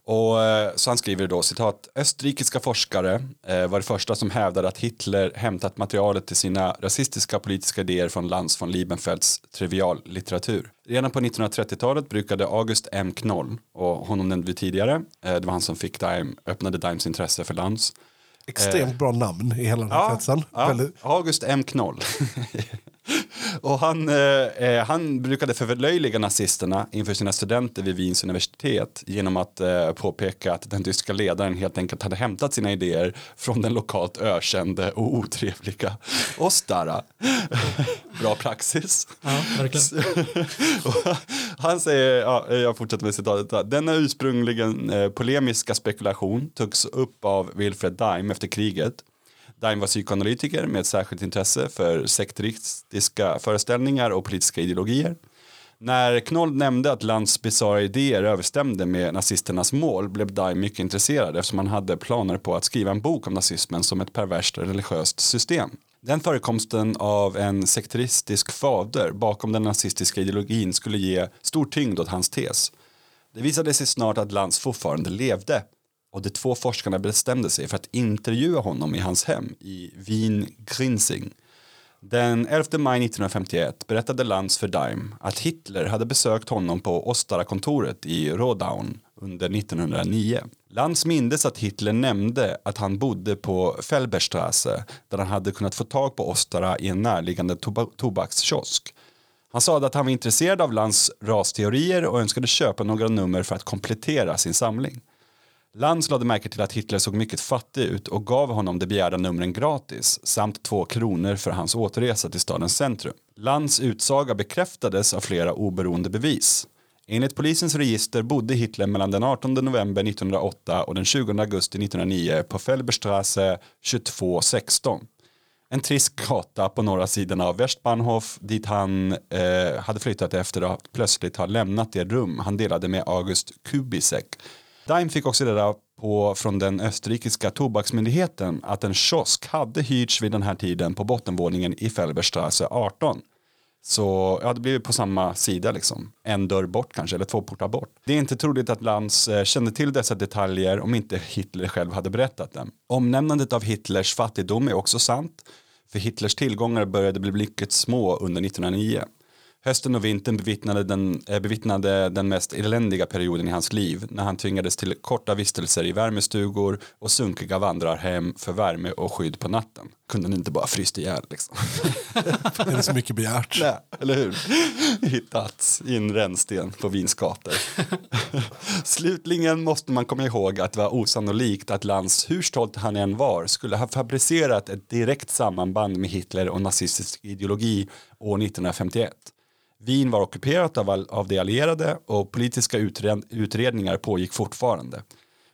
Och eh, så han skriver då citat, österrikiska forskare eh, var det första som hävdade att Hitler hämtat materialet till sina rasistiska politiska idéer från Lanz von Liebenfelds triviallitteratur. Redan på 1930-talet brukade August M. Knoll, och honom nämnde vi tidigare, eh, det var han som fick Dime, öppnade Dimes intresse för Lanz.
Extremt bra namn i hela den här kretsen.
ja, August M. Knoll. och han, eh, eh, han brukade förlöjliga nazisterna inför sina studenter vid Wiens universitet genom att eh, påpeka att den tyska ledaren helt enkelt hade hämtat sina idéer från den lokalt ökände och otrevliga Ostara. Bra praxis.
Ja, verkligen.
Han säger, ja, jag fortsätter med citatet. Denna ursprungligen eh, polemiska spekulation togs upp av Wilfred Dime efter kriget. Daim var psykoanalytiker med ett särskilt intresse för sekteristiska föreställningar och politiska ideologier. När Knoll nämnde att Lands bisarra idéer överstämde med nazisternas mål blev Daim mycket intresserad eftersom han hade planer på att skriva en bok om nazismen som ett perverst religiöst system. Den förekomsten av en sekteristisk fader bakom den nazistiska ideologin skulle ge stor tyngd åt hans tes. Det visade sig snart att Lantz fortfarande levde och de två forskarna bestämde sig för att intervjua honom i hans hem i Wien Grinzing. Den 11 maj 1951 berättade Lantz för Daim att Hitler hade besökt honom på Ostara-kontoret i Rodaun under 1909. Lantz mindes att Hitler nämnde att han bodde på Felberstrasse där han hade kunnat få tag på Ostara i en närliggande toba- tobakskiosk. Han sa att han var intresserad av Lantz rasteorier och önskade köpa några nummer för att komplettera sin samling. Lanz lade märke till att Hitler såg mycket fattig ut och gav honom de begärda numren gratis samt två kronor för hans återresa till stadens centrum. Lantz utsaga bekräftades av flera oberoende bevis. Enligt polisens register bodde Hitler mellan den 18 november 1908 och den 20 augusti 1909 på Felberstrasse 2216. En trist gata på norra sidan av Westbahnhof dit han eh, hade flyttat efter att plötsligt ha lämnat det rum han delade med August Kubisek. Dime fick också reda på från den österrikiska tobaksmyndigheten att en kiosk hade hyrts vid den här tiden på bottenvåningen i Felberstrasse alltså 18. Så ja, det blir på samma sida liksom. En dörr bort kanske, eller två portar bort. Det är inte troligt att Lanz eh, kände till dessa detaljer om inte Hitler själv hade berättat dem. Omnämnandet av Hitlers fattigdom är också sant, för Hitlers tillgångar började bli mycket små under 1909. Hösten och vintern bevittnade den, eh, bevittnade den mest eländiga perioden i hans liv när han tvingades till korta vistelser i värmestugor och sunkiga vandrarhem för värme och skydd på natten. Kunde ni inte bara fryst ihjäl liksom?
Är det så mycket begärt?
Nej, eller hur? Hittats i en rännsten på vinskater. Slutligen måste man komma ihåg att det var osannolikt att Lans, hur stolt han än var, skulle ha fabricerat ett direkt samband med Hitler och nazistisk ideologi år 1951. Wien var ockuperat av, av de allierade och politiska utred, utredningar pågick fortfarande.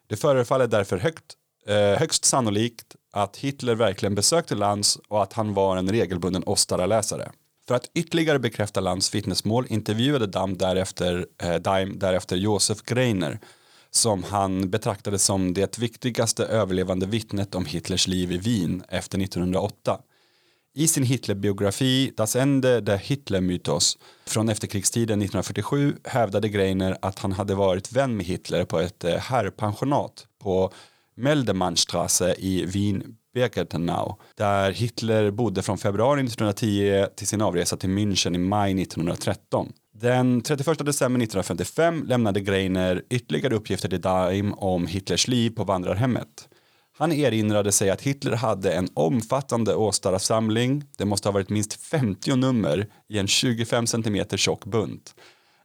Det förefaller därför högt, eh, högst sannolikt att Hitler verkligen besökte Lanz och att han var en regelbunden Ostara-läsare. För att ytterligare bekräfta Lands vittnesmål intervjuade Damm därefter, eh, Daim därefter Josef Greiner som han betraktade som det viktigaste överlevande vittnet om Hitlers liv i Wien efter 1908. I sin Hitlerbiografi Das Ende der Hitlermythos från efterkrigstiden 1947 hävdade Greiner att han hade varit vän med Hitler på ett eh, herrpensionat på Meldemannstrasse i Wien Birkenau där Hitler bodde från februari 1910 till sin avresa till München i maj 1913. Den 31 december 1955 lämnade Greiner ytterligare uppgifter till Daim om Hitlers liv på vandrarhemmet. Han erinrade sig att Hitler hade en omfattande Åstarasamling, Det måste ha varit minst 50 nummer i en 25 cm tjock bunt.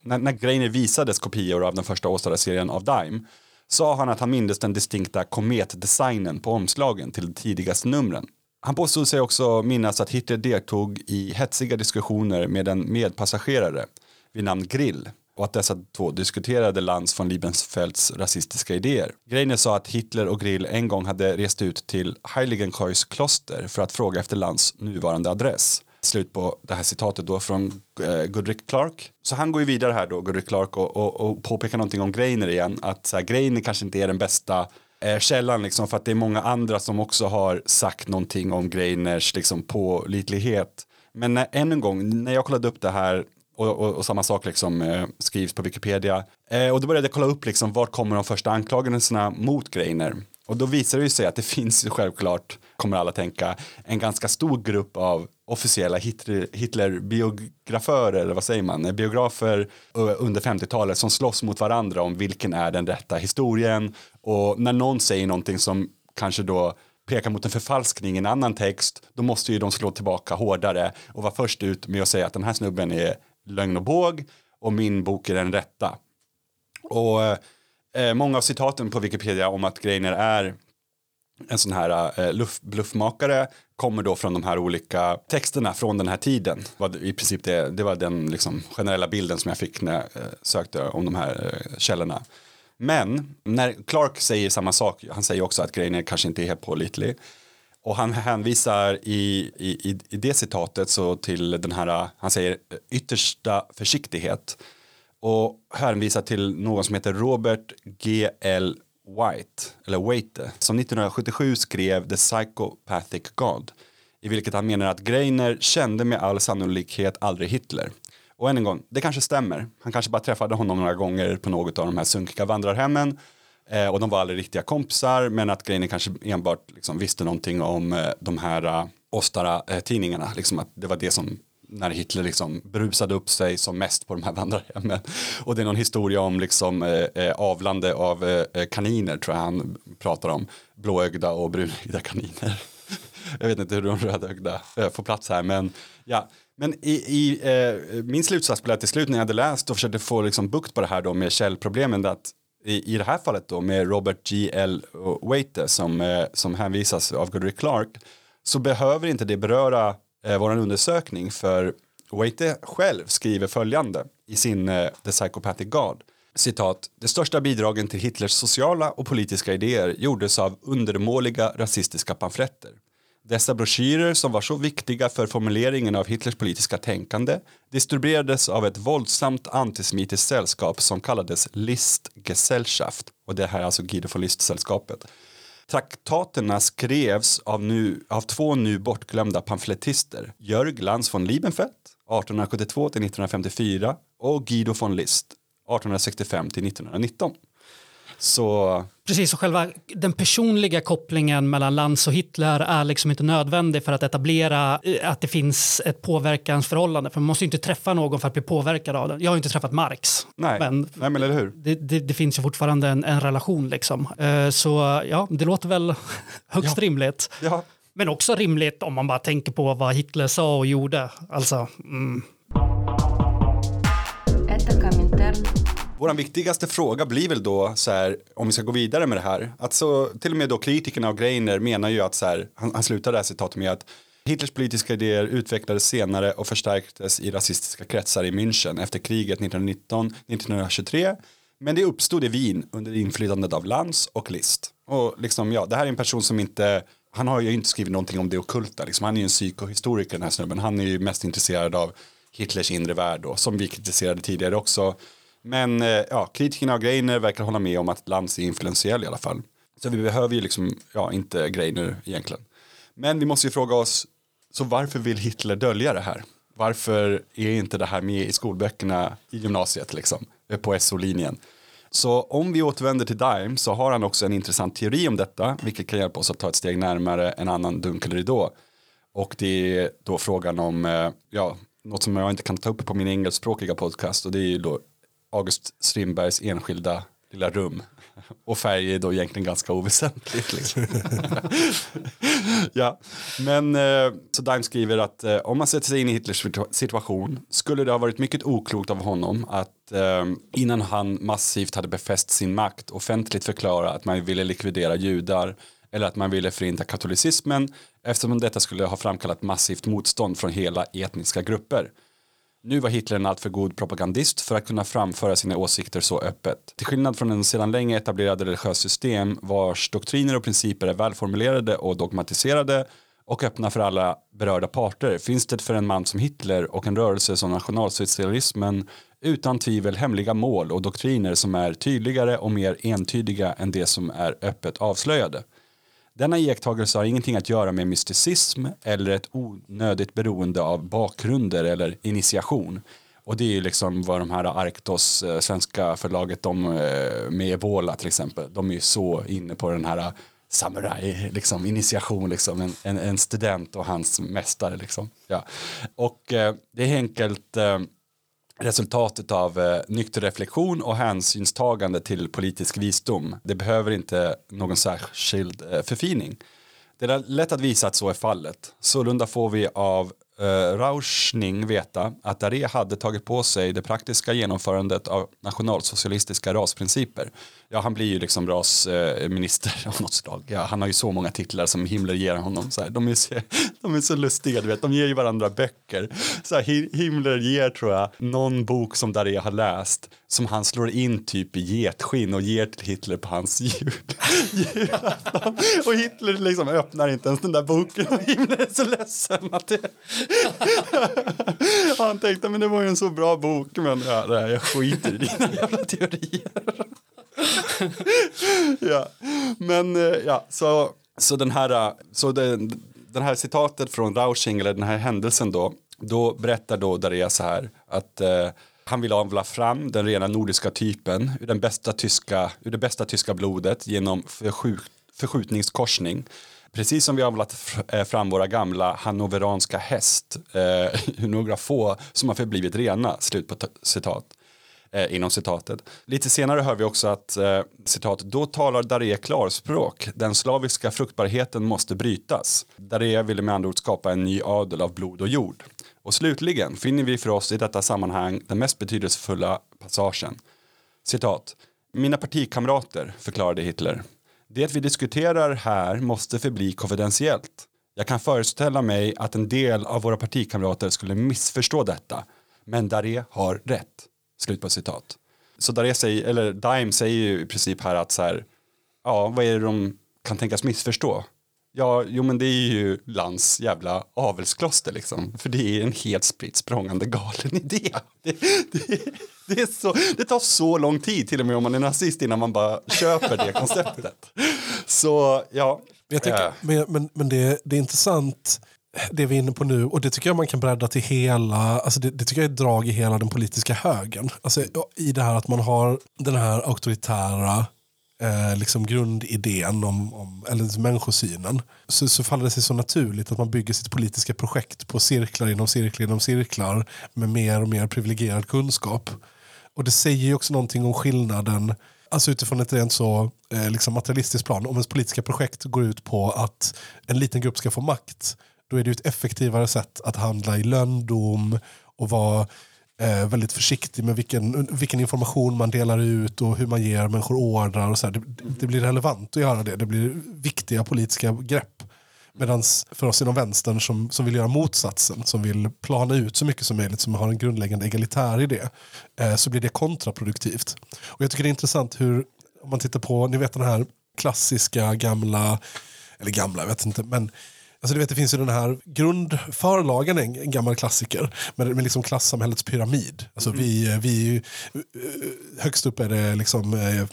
När, när Greiner visades kopior av den första Åstaraserien av Dime sa han att han mindes den distinkta kometdesignen på omslagen till de tidigaste numren. Han påstod sig också minnas att Hitler deltog i hetsiga diskussioner med en medpassagerare vid namn Grill och att dessa två diskuterade Lands von Liebensfelds rasistiska idéer. Greiner sa att Hitler och Grill en gång hade rest ut till Heiligenkreuz kloster för att fråga efter Lands nuvarande adress. Slut på det här citatet då från eh, Goodrick Clark. Så han går ju vidare här då, Goodrick Clark, och, och, och påpekar någonting om Greiner igen. Att så här, Greiner kanske inte är den bästa eh, källan liksom för att det är många andra som också har sagt någonting om Greiners liksom pålitlighet. Men när, än en gång, när jag kollade upp det här och, och, och samma sak liksom eh, skrivs på Wikipedia. Eh, och då började jag kolla upp liksom vart kommer de första anklagelserna mot Greiner? Och då visar det ju sig att det finns självklart, kommer alla tänka, en ganska stor grupp av officiella Hitler- Hitler-biograförer, eller vad säger man, eh, biografer eh, under 50-talet som slåss mot varandra om vilken är den rätta historien. Och när någon säger någonting som kanske då pekar mot en förfalskning i en annan text, då måste ju de slå tillbaka hårdare och vara först ut med att säga att den här snubben är lögn och båg och min bok är den rätta. Och eh, många av citaten på Wikipedia om att Greiner är en sån här eh, luff, bluffmakare kommer då från de här olika texterna från den här tiden. Det- I princip det, det var den liksom, generella bilden som jag fick när jag eh, sökte om de här eh, källorna. Men när Clark säger samma sak, han säger också att Greiner kanske inte är helt pålitlig. Och han hänvisar i, i, i- det citatet så till den här, han säger yttersta försiktighet. Och hänvisar till någon som heter Robert G.L. White, eller Waite, som 1977 skrev The Psychopathic God, i vilket han menar att Greiner kände med all sannolikhet aldrig Hitler. Och än en gång, det kanske stämmer. Han kanske bara träffade honom några gånger på något av de här sunkiga vandrarhemmen eh, och de var aldrig riktiga kompisar, men att grejen kanske enbart liksom visste någonting om eh, de här eh, Ostara-tidningarna, liksom att det var det som när Hitler liksom brusade upp sig som mest på de här vandrarhemmen. Och det är någon historia om liksom eh, eh, avlande av eh, eh, kaniner tror jag han pratar om. Blåögda och brunögda kaniner. jag vet inte hur de rödögda eh, får plats här men ja. Men i, i eh, min slutsats blev till slut när jag hade läst och försökte få liksom bukt på det här då med källproblemen att i, i det här fallet då med Robert G.L. Waite som, eh, som hänvisas av Goodrick Clark så behöver inte det beröra eh, vår undersökning för Waite själv skriver följande i sin eh, The Psychopathic God. Citat, de största bidragen till Hitlers sociala och politiska idéer gjordes av undermåliga rasistiska pamfletter. Dessa broschyrer som var så viktiga för formuleringen av Hitlers politiska tänkande distribuerades av ett våldsamt antisemitiskt sällskap som kallades Listgesellschaft och det här är alltså Guido von List-sällskapet. Traktaterna skrevs av, nu, av två nu bortglömda pamflettister, Jörg Lans von Liebenfeld 1872 till 1954 och Guido von List 1865 till 1919. Så
Precis, och själva den personliga kopplingen mellan Lanz och Hitler är liksom inte nödvändig för att etablera eh, att det finns ett påverkansförhållande. För man måste ju inte träffa någon för att bli påverkad av den. Jag har ju inte träffat Marx.
nej,
Men
nej men eller hur?
det, det, det finns ju fortfarande en, en relation liksom. Eh, Så ja, det låter väl högst rimligt.
Ja,
Men också rimligt om man bara tänker på vad Hitler sa och gjorde. Alltså, mm.
Vår viktigaste fråga blir väl då så här, om vi ska gå vidare med det här, att så till och med då kritikerna och Greiner menar ju att så här, han, han slutar det här citatet med att Hitlers politiska idéer utvecklades senare och förstärktes i rasistiska kretsar i München efter kriget 1919-1923 men det uppstod i Wien under inflytandet av Lanz och List. Och liksom, ja, det här är en person som inte, han har ju inte skrivit någonting om det okulta. Liksom. Han är ju en psykohistoriker den här snubben. Han är ju mest intresserad av Hitlers inre värld då, som vi kritiserade tidigare också. Men eh, ja, kritikerna av Greiner verkar hålla med om att Lantz är influentiell i alla fall. Så vi behöver ju liksom, ja, inte Greiner egentligen. Men vi måste ju fråga oss, så varför vill Hitler dölja det här? Varför är inte det här med i skolböckerna i gymnasiet liksom, eh, på SO-linjen? Så om vi återvänder till Dime så har han också en intressant teori om detta, vilket kan hjälpa oss att ta ett steg närmare en annan dunkel ridå. Och det är då frågan om, eh, ja, något som jag inte kan ta upp på min engelskspråkiga podcast och det är ju då August Strindbergs enskilda lilla rum. Och färg är då egentligen ganska oväsentligt. Liksom. ja, men eh, så Dime skriver att eh, om man sätter sig in i Hitlers situation skulle det ha varit mycket oklokt av honom att eh, innan han massivt hade befäst sin makt offentligt förklara att man ville likvidera judar eller att man ville förinta katolicismen eftersom detta skulle ha framkallat massivt motstånd från hela etniska grupper. Nu var Hitler en alltför god propagandist för att kunna framföra sina åsikter så öppet. Till skillnad från en sedan länge etablerad religiös system vars doktriner och principer är välformulerade och dogmatiserade och öppna för alla berörda parter finns det för en man som Hitler och en rörelse som nationalsocialismen utan tvivel hemliga mål och doktriner som är tydligare och mer entydiga än det som är öppet avslöjade. Denna iakttagelse har ingenting att göra med mysticism eller ett onödigt beroende av bakgrunder eller initiation. Och det är ju liksom vad de här Arktos, eh, svenska förlaget, de eh, med Ebola till exempel, de är ju så inne på den här eh, samuraj, liksom initiation, liksom en, en, en student och hans mästare liksom. Ja. Och eh, det är enkelt eh, resultatet av eh, nykter reflektion och hänsynstagande till politisk visdom. Det behöver inte någon särskild eh, förfining. Det är lätt att visa att så är fallet. Sålunda får vi av eh, Rauschning veta att Daré hade tagit på sig det praktiska genomförandet av nationalsocialistiska rasprinciper. Ja, han blir ju liksom rasminister eh, av något slag. Ja, han har ju så många titlar som Himmler ger honom. Så här, de, är så, de är så lustiga, du vet. De ger ju varandra böcker. Så här, Himmler ger, tror jag, någon bok som Daré har läst som han slår in typ i getskinn och ger till Hitler på hans jul. julafton. Och Hitler liksom öppnar inte ens den där boken och Himmler är så ledsen att det... Han tänkte, men det var ju en så bra bok, men ja, det här, jag skiter i dina jävla teorier. ja, men eh, ja, så, så den här, eh, så den, den här citatet från Rausching, eller den här händelsen då, då berättar då Daria så här att eh, han vill avla fram den rena nordiska typen ur, den bästa tyska, ur det bästa tyska blodet genom förskjut, förskjutningskorsning. Precis som vi har avlat eh, fram våra gamla hannoveranska häst, eh, några få som har förblivit rena, slut på citat eh, inom citatet. Lite senare hör vi också att eh, citat, då talar Daré klarspråk, den slaviska fruktbarheten måste brytas. Daré ville med andra ord skapa en ny adel av blod och jord. Och slutligen finner vi för oss i detta sammanhang den mest betydelsefulla passagen. Citat, mina partikamrater, förklarade Hitler, det vi diskuterar här måste förbli konfidentiellt. Jag kan föreställa mig att en del av våra partikamrater skulle missförstå detta, men Daré har rätt. Slut på citat. Så Daré säger, eller Dime säger ju i princip här att så här, ja, vad är det de kan tänkas missförstå? Ja, jo men det är ju Lands jävla avelskloster liksom. För det är en helt spritt språngande galen idé. Det, det, det, är så, det tar så lång tid till och med om man är nazist innan man bara köper det konceptet. Så ja.
Jag tycker,
Eh,
men men, men det, det är intressant det vi är inne på nu och det tycker jag man kan bredda till hela, alltså det, det tycker jag är ett drag i hela den politiska högen. Alltså i det här att man har den här auktoritära eh, liksom grundidén om, om eller liksom människosynen så, så faller det sig så naturligt att man bygger sitt politiska projekt på cirklar inom cirklar inom cirklar med mer och mer privilegierad kunskap. Och det säger ju också någonting om skillnaden Alltså utifrån ett rent så eh, liksom materialistiskt plan. Om ens politiska projekt går ut på att en liten grupp ska få makt. Då är det ju ett effektivare sätt att handla i lönndom och vara eh, väldigt försiktig med vilken, vilken information man delar ut och hur man ger människor ordrar. Och så här. Det, det blir relevant att göra det. Det blir viktiga politiska grepp. Medan för oss inom vänstern som, som vill göra motsatsen, som vill plana ut så mycket som möjligt, som har en grundläggande egalitär idé, eh, så blir det kontraproduktivt. Och jag tycker det är intressant hur, om man tittar på, ni vet den här klassiska gamla, eller gamla, jag vet inte, men Alltså du vet, det finns ju den här grundförlagen, en, gammal klassiker, med, med liksom klassamhällets pyramid. Alltså vi, vi, eh, högst upp är det liksom eh, eh,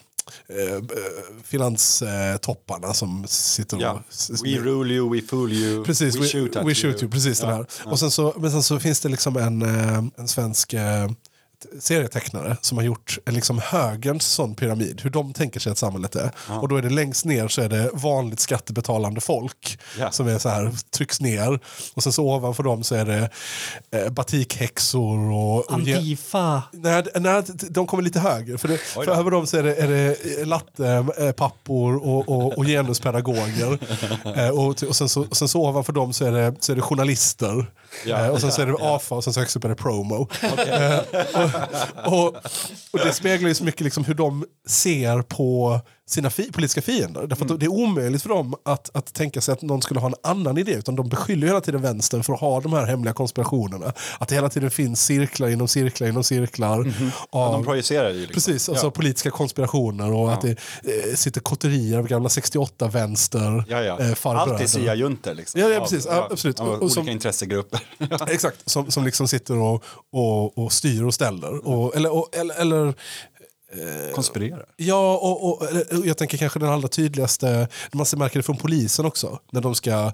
finanstopparna som sitter och...
Ja. We rule you, we fool you,
Precis,
we, shoot at
we
you.
shoot you. Precis
Ja,
den här.
ja.
Och sen så, men sen så finns det liksom en, en svensk serietecknare som har gjort en liksom högerns sån pyramid, hur de tänker sig att samhället är. Och då är det längst ner så är det vanligt skattebetalande folk
Ja.
som är så här, trycks ner. Och sen så ovanför dem så är det eh, batikhäxor och... och
Antifa.
Nej, nej, de kommer lite högre. För, det, för över dem så är det, är det lattepappor och, och, och genuspedagoger. eh, och, och, sen så, och sen så ovanför dem så är det, så är det journalister.
Ja.
Eh, och sen så är det AFA och sen så högst upp är det promo. Eh, och, och, och det speglar ju så mycket liksom hur de ser på sina fi politiska fiender. Därför att det är omöjligt för dem att, att tänka sig att någon skulle ha en annan idé. Utan de beskyller hela tiden vänstern för att ha de här hemliga konspirationerna. Att det hela tiden finns cirklar inom cirklar inom cirklar.
Ja,
av,
de projicerar ju. Liksom.
Precis, alltså
ja.
politiska konspirationer och att det eh, sitter kotterier av gamla 68-vänster.
Ja, ja.
Eh.
Allt är SIA-junter. Liksom.
Ja, ja, precis. Ja, absolut.
Av
och
olika
som-
intressegrupper.
Exakt, som, som liksom sitter och, och, och styr och ställer. Och, eller, och, eller, eller
Konspirerar.
Ja, och, och, och jag tänker kanske den allra tydligaste, man ser- märker det från polisen också, när de ska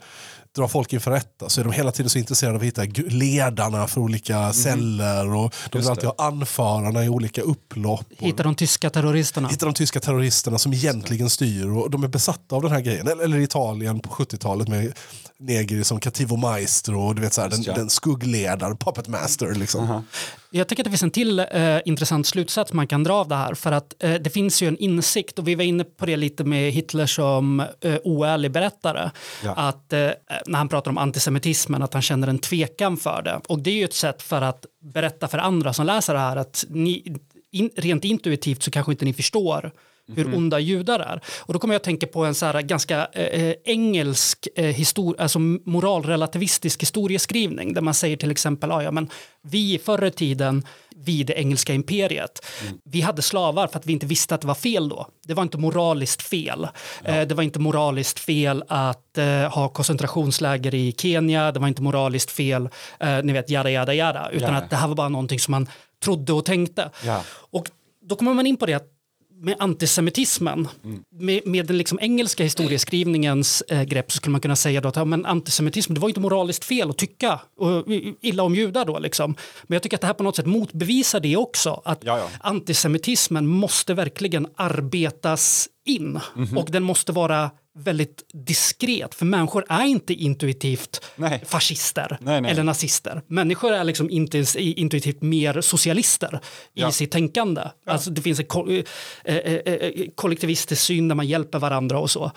dra folk inför rätta så är de hela tiden så intresserade av att hitta ledarna för olika celler och de vill alltid ha anförarna i olika upplopp.
Hittar de tyska terroristerna.
Hittar de tyska terroristerna som egentligen styr och de är besatta av den här grejen. Eller, eller Italien på 70-talet med Negri som Cattivo Maestro och du vet så här, den,
ja.
den skuggledaren, Puppet Master. Liksom.
Jag tycker att det finns en till eh, intressant slutsats man kan dra av det här. För att eh, det finns ju en insikt, och vi var inne på det lite med Hitler som eh, oärlig berättare.
Ja.
Att eh, när han pratar om antisemitismen, att han känner en tvekan för det. Och det är ju ett sätt för att berätta för andra som läser det här att ni, in, rent intuitivt så kanske inte ni förstår hur onda judar är. Och då kommer jag att tänka på en så här ganska eh, engelsk eh, histor- alltså moralrelativistisk historieskrivning där man säger till exempel ah, ja, men vi förr i tiden vid det engelska imperiet vi hade slavar för att vi inte visste att det var fel då. Det var inte moraliskt fel. Eh, det var inte moraliskt fel att eh, ha koncentrationsläger i Kenya. Det var inte moraliskt fel, eh, ni vet, jada, jada, jada. Utan
Ja.
att det här var bara någonting som man trodde och tänkte.
Ja.
Och då kommer man in på det att med antisemitismen, med, med den liksom engelska historieskrivningens eh, grepp så skulle man kunna säga då att ja, men antisemitism, det var inte moraliskt fel att tycka och, illa om judar då. Liksom. Men jag tycker att det här på något sätt motbevisar det också. Att
Ja, ja.
antisemitismen måste verkligen arbetas in och den måste vara väldigt diskret för människor är inte intuitivt
Nej.
fascister
Nej, nej.
eller nazister. Människor är liksom inte intuitivt mer socialister
Ja.
i sitt tänkande. Alltså det finns en ko- eh, eh, eh, kollektivistisk syn där man hjälper varandra och så.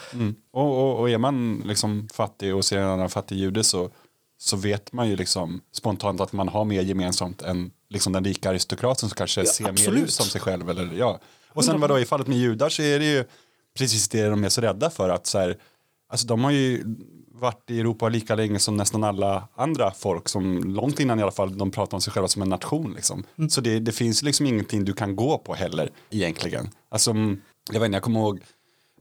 Och, och, och är man liksom fattig och ser en annan fattig jude så, så vet man ju liksom spontant att man har mer gemensamt än liksom den rika aristokraten som kanske ser mer
absolut.
ut som sig själv. Eller, ja. Och sen vadå, i fallet med judar så är det ju precis det de är så rädda för. att så här, alltså De har ju varit i Europa lika länge som nästan alla andra folk som långt innan i alla fall de pratar om sig själva som en nation. Liksom. Så det, det finns liksom ingenting du kan gå på heller egentligen. Alltså, jag vet inte, jag kommer ihåg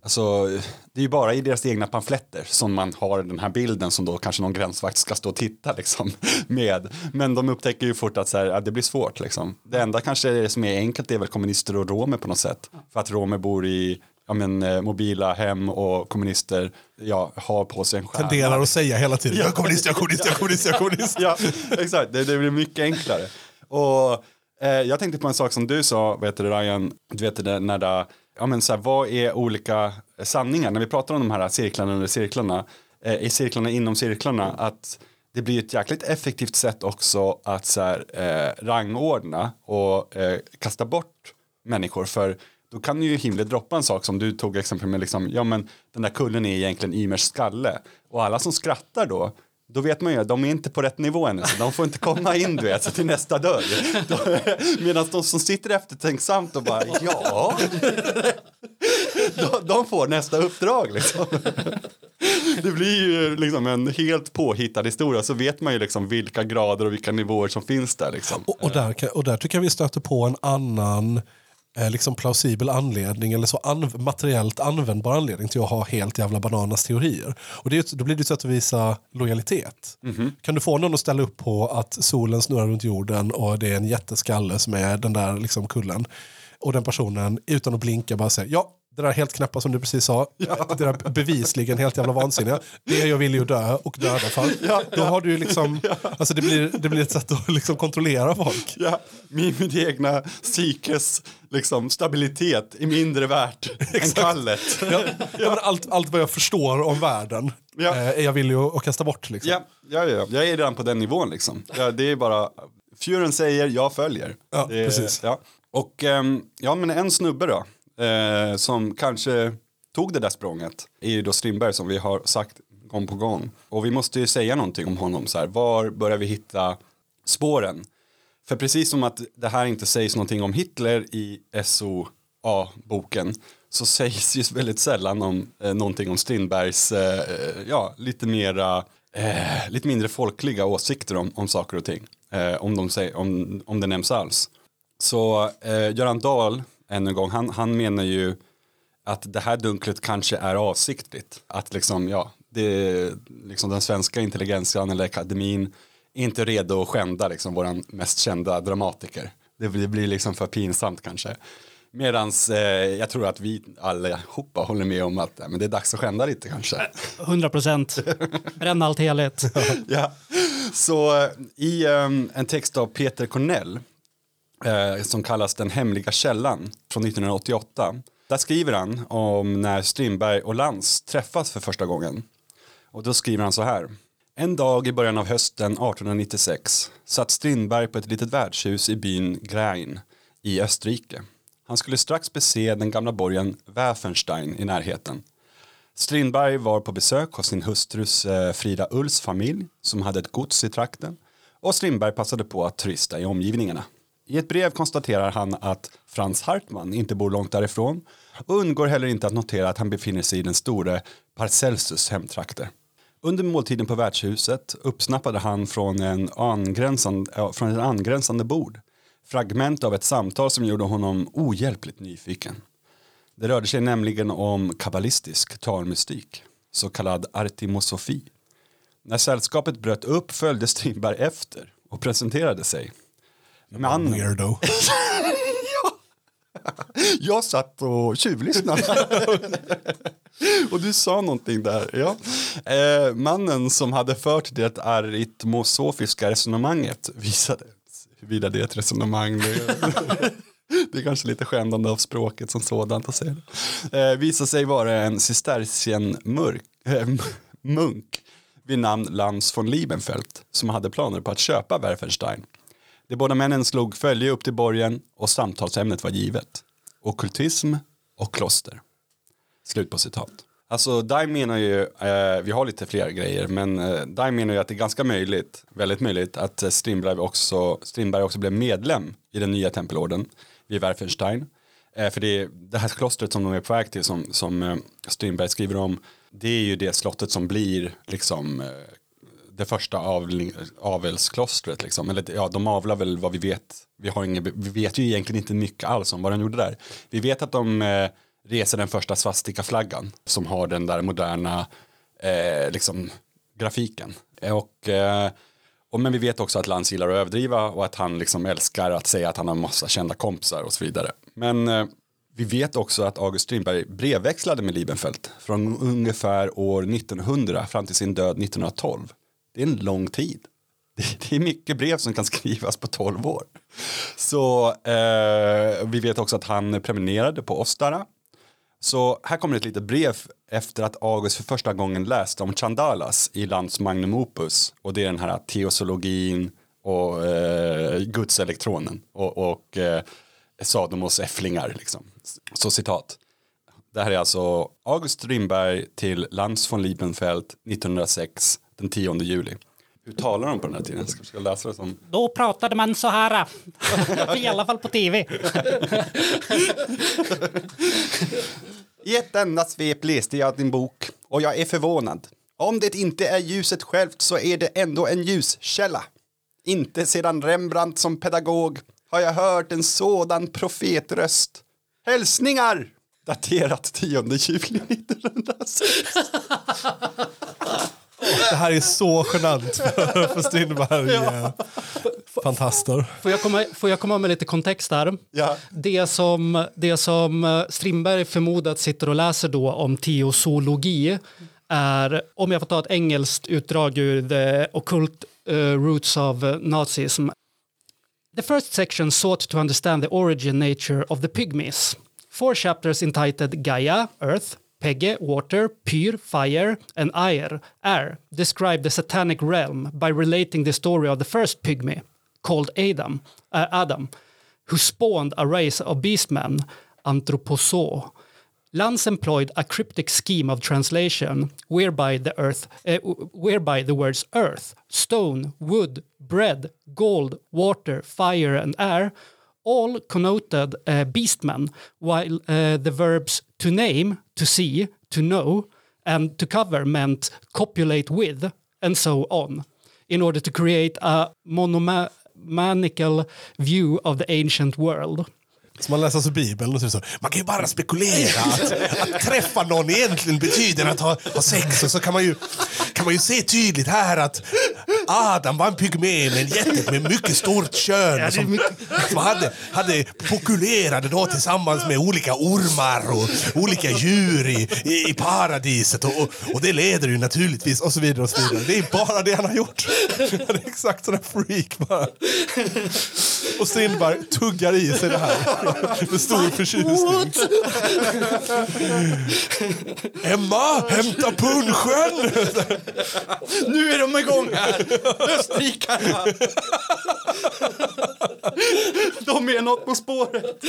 Alltså, det är ju bara i deras egna pamfletter som man har den här bilden som då kanske någon gränsvakt ska stå och titta liksom, med. Men de upptäcker ju fort att så här, ja, det blir svårt. Liksom. Det enda kanske som är enkelt är väl kommunister och romer på något sätt. För att romer bor i ja, men, eh, mobila hem och kommunister ja, har på sig en stjärna.
Tenderar att säga hela tiden, jag är kommunist, jag är kommunist, jag är kommunist, jag är kommunist.
ja, exakt. Det, det blir mycket enklare. Och eh, jag tänkte på en sak som du sa, vet du, Ryan, du vet det när det, ja men så här, vad är olika sanningar? När vi pratar om de här cirklarna under cirklarna, eh, i cirklarna inom cirklarna, att det blir ett jäkligt effektivt sätt också att så här, eh, rangordna och eh, kasta bort människor. För då kan ju Himmler droppa en sak som du tog exempel med, liksom, ja men den där kullen är egentligen Ymers skalle. Och alla som skrattar då, då vet man ju att de är inte på rätt nivå ännu, så de får inte komma in du vet, så till nästa dörr. Medan de som sitter eftertänksamt och bara, ja, de, de får nästa uppdrag liksom. Det blir ju liksom en helt påhittad historia, så vet man ju liksom vilka grader och vilka nivåer som finns där liksom.
Och, och, där, och där tycker jag vi stöter på en annan eh, liksom plausibel anledning eller så an, materiellt användbar anledning till att ha helt jävla bananas teorier. Och det är, då blir det ett sätt att visa lojalitet. Kan du få någon att ställa upp på att solen snurrar runt jorden och det är en jätteskalle som är den där liksom kullen och den personen utan att blinka bara säger ja det där helt knäppa som du precis sa, det där bevisligen helt jävla vansinniga, det jag vill ju dö och döda för. Då har du ju liksom, alltså det blir, det blir ett sätt att liksom kontrollera folk.
Ja, min, min egna psykes liksom, stabilitet är mindre värt än kallet.
Ja, ja, allt, allt vad jag förstår om världen
Ja.
eh, är jag villig att, att kasta bort. Liksom.
Ja, ja, ja, jag är redan på den nivån liksom. Ja, det är bara, Furen säger, jag följer.
Ja,
det,
precis.
Ja. Och ehm, ja, men en snubbe då, eh, som kanske tog det där språnget, är ju då Strindberg som vi har sagt gång på gång. Och vi måste ju säga någonting om honom, så här, var börjar vi hitta spåren? För precis som att det här inte sägs någonting om Hitler i SOA-boken så sägs ju väldigt sällan om eh, någonting om Strindbergs eh, ja, lite mera eh, lite mindre folkliga åsikter om, om saker och ting. Eh, om, de säger, om, om det nämns alls. Så eh, Göran Dahl, ännu en gång, han, han menar ju att det här dunklet kanske är avsiktligt. Att liksom, ja, det, liksom den svenska intelligentian eller akademin är inte redo att skända liksom våran mest kända dramatiker. Det blir, blir liksom för pinsamt kanske. Medans eh, jag tror att vi allihopa håller med om att eh, men det är dags att skända lite kanske.
100 procent. Bränn allt heligt.
ja. Så eh, i eh, en text av Peter Cornell eh, som kallas Den hemliga källan från 1988. Där skriver han om när Strindberg och Lantz träffas för första gången. Och då skriver han så här. En dag i början av hösten 1896 satt Strindberg på ett litet värdshus i byn Grein i Österrike. Han skulle strax bese den gamla borgen Wäfenstein i närheten. Strindberg var på besök hos sin hustrus eh, Frida Ulls familj som hade ett gods i trakten och Strindberg passade på att turista i omgivningarna. I ett brev konstaterar han att Frans Hartmann inte bor långt därifrån och undgår heller inte att notera att han befinner sig i den store Parcelsus hemtrakter. Under måltiden på värdshuset uppsnappade han från en angränsande, från ett angränsande bord fragment av ett samtal som gjorde honom ohjälpligt nyfiken. Det rörde sig nämligen om kabbalistisk talmystik, så kallad artimosofi. När sällskapet bröt upp följde Strindberg efter och presenterade sig. Mannen,
Weirdo.
jag satt och tjuvlyssnade. och du sa någonting där. Ja. Eh, mannen som hade fört det aritmosofiska resonemanget visade huruvida det är ett resonemang. Det, är kanske lite skändande av språket som sådant att säga. det. Eh, visade sig vara en cistercien mörk, eh, munk vid namn Lans von Liebenfeld som hade planer på att köpa Werfenstein. De båda männen slog följe upp till borgen och samtalsämnet var givet. Okkultism och kloster. Slut på citat. Alltså Dime menar ju, eh, vi har lite fler grejer, men eh, Dime menar ju att det är ganska möjligt, väldigt möjligt, att eh, Strindberg också, Strindberg också blev medlem i den nya tempelorden vid Werfenstein. Eh, för det, det här klostret som de är på väg till, som, som eh, Strindberg skriver om, det är ju det slottet som blir liksom eh, det första avling, avelsklostret. Liksom. Eller, ja, de avlar väl vad vi vet. Vi, har inget vi vet ju egentligen inte mycket alls om vad de gjorde där. Vi vet att de eh, reser den första svastikaflaggan som har den där moderna eh, liksom, grafiken. Och, eh, och, men vi vet också att lans gillar att överdriva och att han liksom älskar att säga att han har massa kända kompisar och så vidare. Men eh, vi vet också att August Strindberg brevväxlade med Liebenfeld från ungefär år 1900 fram till sin död 1912. Det är en lång tid. Det är mycket brev som kan skrivas på 12 år. Så eh, vi vet också att han prenumererade på Ostara Så här kommer ett litet brev efter att August för första gången läste om Chandalas i Lands Magnum Opus. Och det är den här teosologin och eh, gudselektronen och, och eh, Sadomos äfflingar. Liksom. Så citat. Det här är alltså August Strindberg till Lands von Liebenfeld 1906 den 10 juli. Hur talar de på den här tiden? Jag ska försöka läsa det som
Då pratade man så här. I alla fall på tv.
I ett enda svep läste jag din bok och jag är förvånad. Om det inte är ljuset självt så är det ändå en ljuskälla. Inte sedan Rembrandt som pedagog har jag hört en sådan profetröst. Hälsningar! Daterat 10 juli 1906.
Det här är så genant för, för Strindberg. Ja. Fantaster.
Får jag, komma, får jag komma med lite kontext där?
Ja.
Det som, det som eh, Strindberg förmodat sitter och läser då om teosologi är, om jag får ta ett engelskt utdrag ur The Occult eh, Roots of Nazism. The first section sought to understand the origin nature of the pygmies. Four chapters entitled Gaia, Earth, Pegge, Water, Pyr, Fire, and Air, Air, describe the satanic realm by relating the story of the first pygmy, called Adam, uh, Adam who spawned a race of beastmen, Anthroposaur. Lanz employed a cryptic scheme of translation whereby the earth, uh, whereby the words earth, stone, wood, bread, gold, water, fire, and air all connoted uh, beastmen, while uh, the verbs to name, to see, to know, and to cover meant copulate with, and so on, in order to create a monomanical view of the ancient world.
Så man läser alltså Bibeln och så, det så man kan ju bara spekulera att, att träffa någon egentligen betyder att ha, ha sex och så kan man, ju, kan man ju se tydligt här att Adam var en pygmé med en jätte med mycket stort kön som, som hade, hade populerade då tillsammans med olika ormar och olika djur i, i, i paradiset och, och, och det leder ju naturligtvis och så vidare och så vidare. Det är bara det han har gjort. Han är exakt sån freak bara. Och Strindberg tuggar i sig det här med stor förtjusning. Emma, hämta punschen!
Nu är de igång här! Österrikarna! De är något på spåret.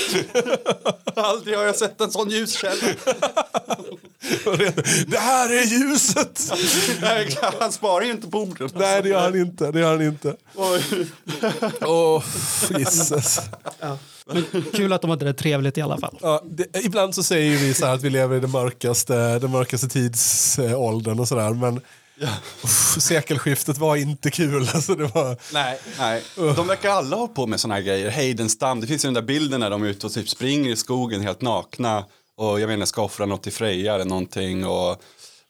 Aldrig har jag sett en sån ljuskälla.
Det här är ljuset!
Han sparar ju inte på orden.
Nej, det gör han inte. Det gör han inte. Åh, Jesus.
Men kul att de hade det trevligt i alla fall.
Ja, det, ibland så säger vi så här att vi lever i den mörkaste, den mörkaste tidsåldern och sådär. Men uff, sekelskiftet var inte kul. Alltså, det var,
Nej, nej. De verkar alla ha på med såna här grejer. Heidenstam, det finns ju den där bilden när de är ute och typ springer i skogen helt nakna. Och jag menar ska offra något till Freja eller någonting. Och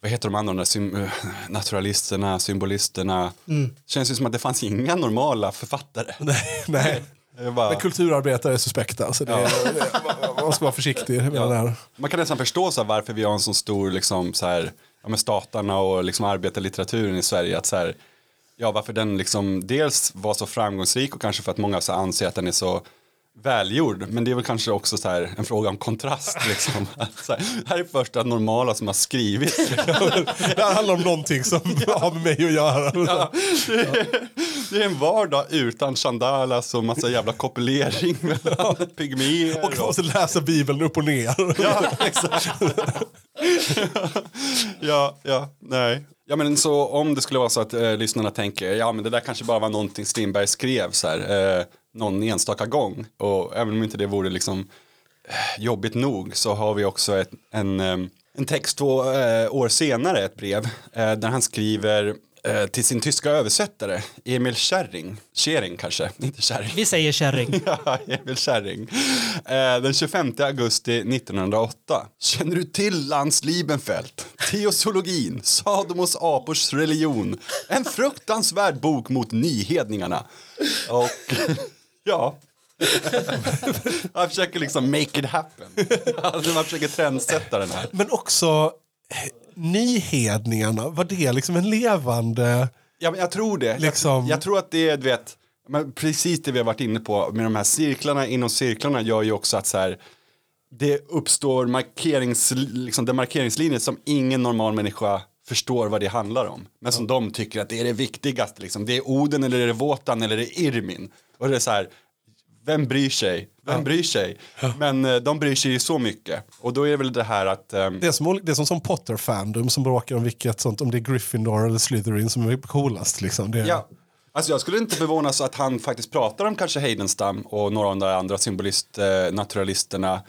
vad heter de andra, de där sym- naturalisterna, symbolisterna. Känns ju som att det fanns inga normala författare.
nej, nej.
Bara...
Men kulturarbetare är suspekta. Så det, det, man ska vara försiktig med det här.
Man kan nästan förstå så varför vi har en så stor liksom, så här, ja, med statarna och liksom, arbetarlitteraturen i Sverige. Att, så här, ja, varför den liksom, dels var så framgångsrik och kanske för att många så här, anser att den är så välgjord. Men det är väl kanske också så här, en fråga om kontrast. Liksom. Att, så här, här är första normala som har skrivit.
Det här handlar om någonting som har med mig att göra.
Ja, det, är, det är en vardag utan chandalas och massa jävla kopulering mellan pygméer.
Och man måste läsa Bibeln upp och ner.
Ja, exakt. ja, ja, nej. Ja, men så om det skulle vara så att eh, lyssnarna tänker, ja men det där kanske bara var någonting Strindberg skrev så här, eh, någon enstaka gång. Och även om inte det vore liksom eh, jobbigt nog så har vi också ett, en, eh, en text två eh, år senare, ett brev, där han skriver till sin tyska översättare, Emil Kärring, Kärring kanske, inte Kärring.
Vi säger kärring.
Ja, Emil Kärring. Den 25 augusti 1908. Känner du till Lans Liebenfeld? Teosologin, Sadomos apors religion. En fruktansvärd bok mot nyhedningarna. Och ja. Han försöker liksom make it happen. Alltså man försöker trendsätta den här.
Men också nyhedningarna, var det liksom en levande...
Ja, men jag tror det.
Liksom-
Jag, jag tror att det är, du vet, men precis det vi har varit inne på med de här cirklarna inom cirklarna gör ju också att så här, det uppstår markerings, liksom demarkeringslinjer som ingen normal människa förstår vad det handlar om. Men som de tycker att det är det viktigaste. Liksom. Det är Oden eller är det Wotan eller är det Irmin. Och det är så här, vem bryr sig? Vem bryr sig? Men eh, de bryr sig ju så mycket. Och då är det väl det här att... ehm,
Det är som, det är som, som Potter-fandom som bråkar om vilket sånt, om det är Gryffindor eller Slytherin som är coolast. Liksom. Det,
Ja. Alltså jag skulle inte förvånas att han faktiskt pratar om kanske Heidenstam och några av de andra symbolist, eh, naturalisterna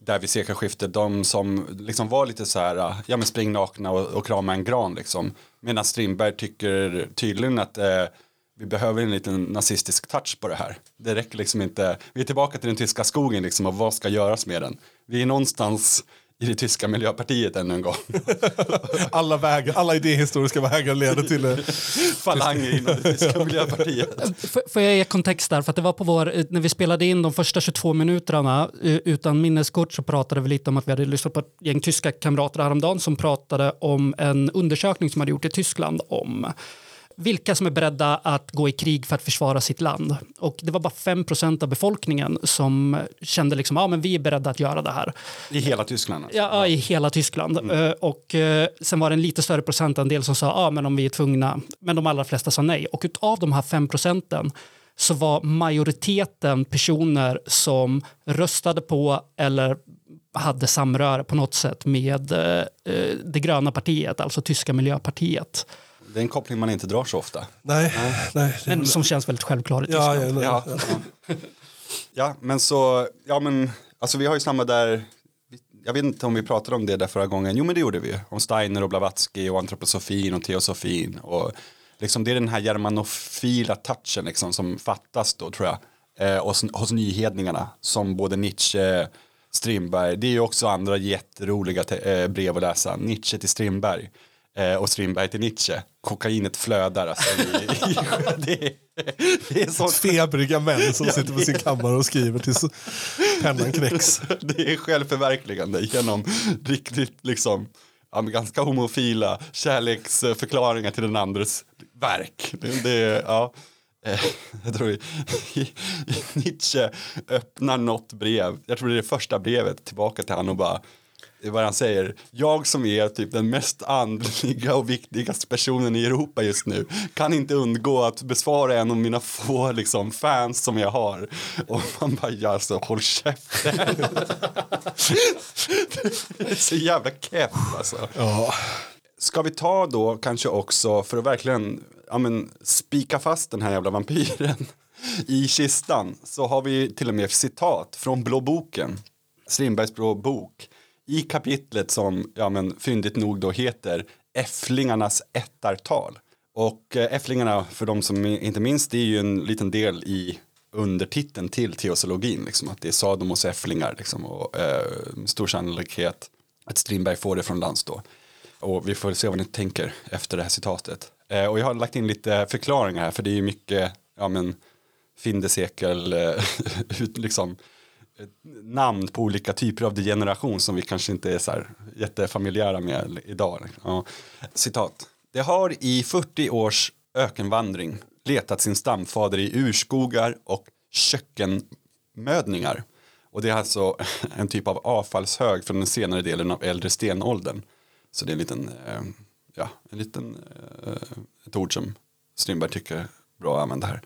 där vid sekelskiftet, de som liksom var lite så här, ja men spring nakna och, och krama en gran liksom. Medan Strindberg tycker tydligen att eh, vi behöver en liten nazistisk touch på det här. Det räcker liksom inte, vi är tillbaka till den tyska skogen liksom och vad ska göras med den? Vi är någonstans i det tyska miljöpartiet ännu en gång.
Alla, vägar, alla idéhistoriska vägar leder till... eh,
Falanger inom det tyska miljöpartiet.
Får jag ge kontext där? För att det var på vår, eh, när vi spelade in de första 22 minuterna eh, utan minneskort så pratade vi lite om att vi hade lyssnat på ett gäng tyska kamrater häromdagen som pratade om en undersökning som hade gjort i Tyskland om vilka som är beredda att gå i krig för att försvara sitt land. Och det var bara 5% av befolkningen som kände liksom, ja men vi är beredda att göra det här.
I hela Tyskland. Alltså.
Ja, i hela Tyskland. Eh, Och eh, sen var det en lite större procentandel som sa ja, men om vi är tvungna. Men de allra flesta sa nej. Och utav de här fem procenten så var majoriteten personer som röstade på eller hade samröre på något sätt med eh, det gröna partiet, alltså tyska miljöpartiet.
Det är en koppling man inte drar så ofta.
Nej, nej. det-
Men som känns väldigt självklar i
ja,
Tyskland.
ja,
Ja,
ja.
ja. ja, men så, ja men, alltså vi har ju samma där, jag vet inte om vi pratade om det där förra gången, jo men det gjorde vi ju, om Steiner och Blavatsky och antroposofin och teosofin och liksom det är den här germanofila touchen liksom som fattas då tror jag, eh, hos, hos nyhedningarna som både Nietzsche, Strindberg, det är ju också andra jätteroliga te- eh, brev att läsa, Nietzsche till Strindberg eh, och Strindberg till Nietzsche, kokainet flödar alltså, i, i, det, är, det är sånt
Febriga män som sitter på sin kammare och skriver tills pennan knäcks.
det är självförverkligande genom riktigt liksom ja, ganska homofila kärleksförklaringar till den andres verk. Det, det, ja, eh, jag tror Nietzsche öppnar något brev, jag tror det är det första brevet tillbaka till han och bara vad han säger, jag som är typ den mest andliga och viktigaste personen i Europa just nu kan inte undgå att besvara en av mina få liksom, fans som jag har. Och man bara, ja alltså håll käften. det är så jävla keff alltså.
Ja.
Ska vi ta då kanske också för att verkligen ja, men, spika fast den här jävla vampyren i kistan så har vi till och med citat från Blå boken, Strindbergs Blå bok i kapitlet som ja, men, fyndigt nog då heter Äfflingarnas ättartal. Och eh, Äfflingarna, för de som inte minns, det är ju en liten del i undertiteln till teosologin, liksom, att det är Sadomos äfflingar liksom, och eh, stor sannolikhet att Strindberg får det från Lans då. Och vi får se vad ni tänker efter det här citatet. Eh, och jag har lagt in lite förklaringar här, för det är ju mycket, ja men, Findesekel, eh, liksom, eh, namn på olika typer av degeneration som vi kanske inte är så här jättefamiljära med idag. Liksom. Ja. Citat. Det har i 40 års ökenvandring letat sin stamfader i urskogar och kökkenmödningar. Och det är alltså en typ av avfallshög från den senare delen av äldre stenåldern. Så det är en liten, eh, ja, en liten, eh, ett ord som Strindberg tycker är bra att använda här.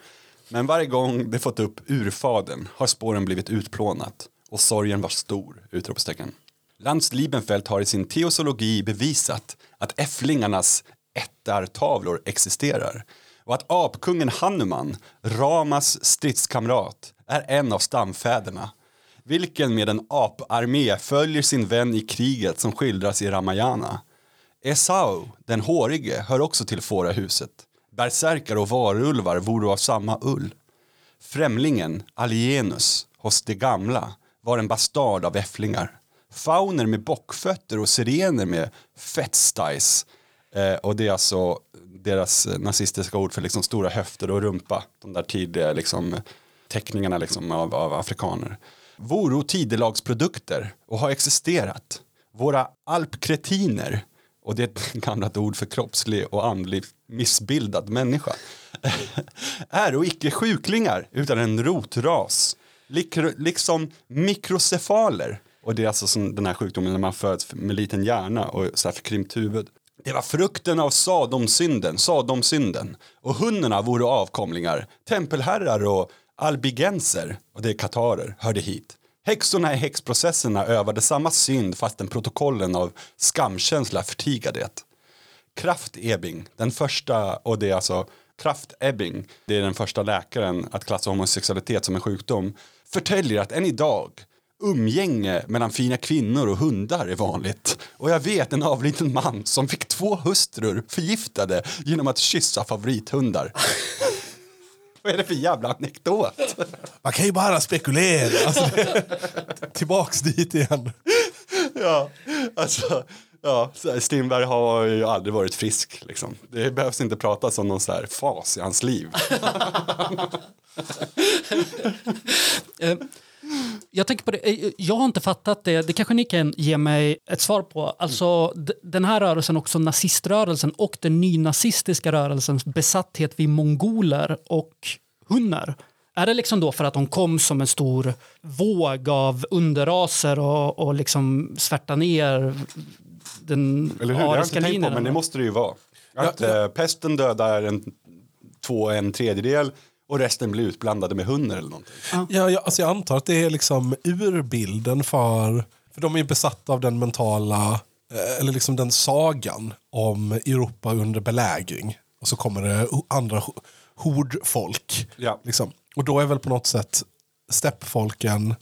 Men varje gång det fått upp urfaden har spåren blivit utplånat och sorgen var stor, utropstecken. Lantz Liebenfeld har i sin teosologi bevisat att äfflingarnas ättartavlor existerar och att apkungen Hanuman, Ramas stridskamrat, är en av stamfäderna vilken med en aparmé följer sin vän i kriget som skildras i Ramayana. Esau, den hårige, hör också till fårahuset. Bärsärkar och varulvar vore av samma ull. Främlingen, Alienus, hos de gamla, var en bastard av äfflingar. Fauner med bockfötter och sirener med fettstajs. Eh, och det är alltså deras eh, nazistiska ord för liksom stora höfter och rumpa. De där tidiga liksom, teckningarna liksom av, av afrikaner. Voro tidelagsprodukter och har existerat. Våra alpkretiner, och det är ett gammalt ord för kroppslig och andlig missbildad människa, är och icke sjuklingar utan en rotras. Liksom mikrocefaler. Och Och det är alltså som den här sjukdomen när man föds med liten hjärna och så här förkrympt huvud. Det var frukten av Sadomsynden, Sadomsynden. Och hundarna vore avkomlingar, tempelherrar och albigenser, och det är katarer, hörde hit. Häxorna i häxprocesserna övade samma synd fastän protokollen av skamkänsla förtigade det. Kraft-Ebing, den första, och det är alltså Kraft-Ebbing, det är den första läkaren att klassa homosexualitet som en sjukdom, förtäljer att än idag umgänge mellan fina kvinnor och hundar är vanligt. Och jag vet en avliden man som fick två hustrur förgiftade genom att kyssa favorithundar. Vad är det för jävla anekdot?
Man kan ju bara spekulera. Alltså, tillbaks dit igen.
ja, alltså, ja, Strindberg har ju aldrig varit frisk. Liksom. Det behövs inte pratas om någon så här fas i hans liv.
Jag tänker på det, eh, jag har inte fattat det, det kanske ni kan ge mig ett svar på. Alltså d- den här rörelsen, också naziströrelsen och den nynazistiska rörelsens besatthet vid mongoler och hunnar. Är det liksom då för att de kom som en stor våg av underraser och, och liksom svärta ner den
Eller hur? Har jag inte
ariska
tänkt på,
linjen?
men det måste det ju vara. Att eh, pesten dödar en, två, en tredjedel och resten blir utblandade med hundar eller någonting.
Ja, jag, alltså jag antar att det är liksom urbilden för... För de är ju besatta av den mentala, eh, eller liksom den sagan om Europa under belägring. Och så kommer det andra ho- hordfolk.
Ja.
Liksom. Och då är väl på något sätt steppfolken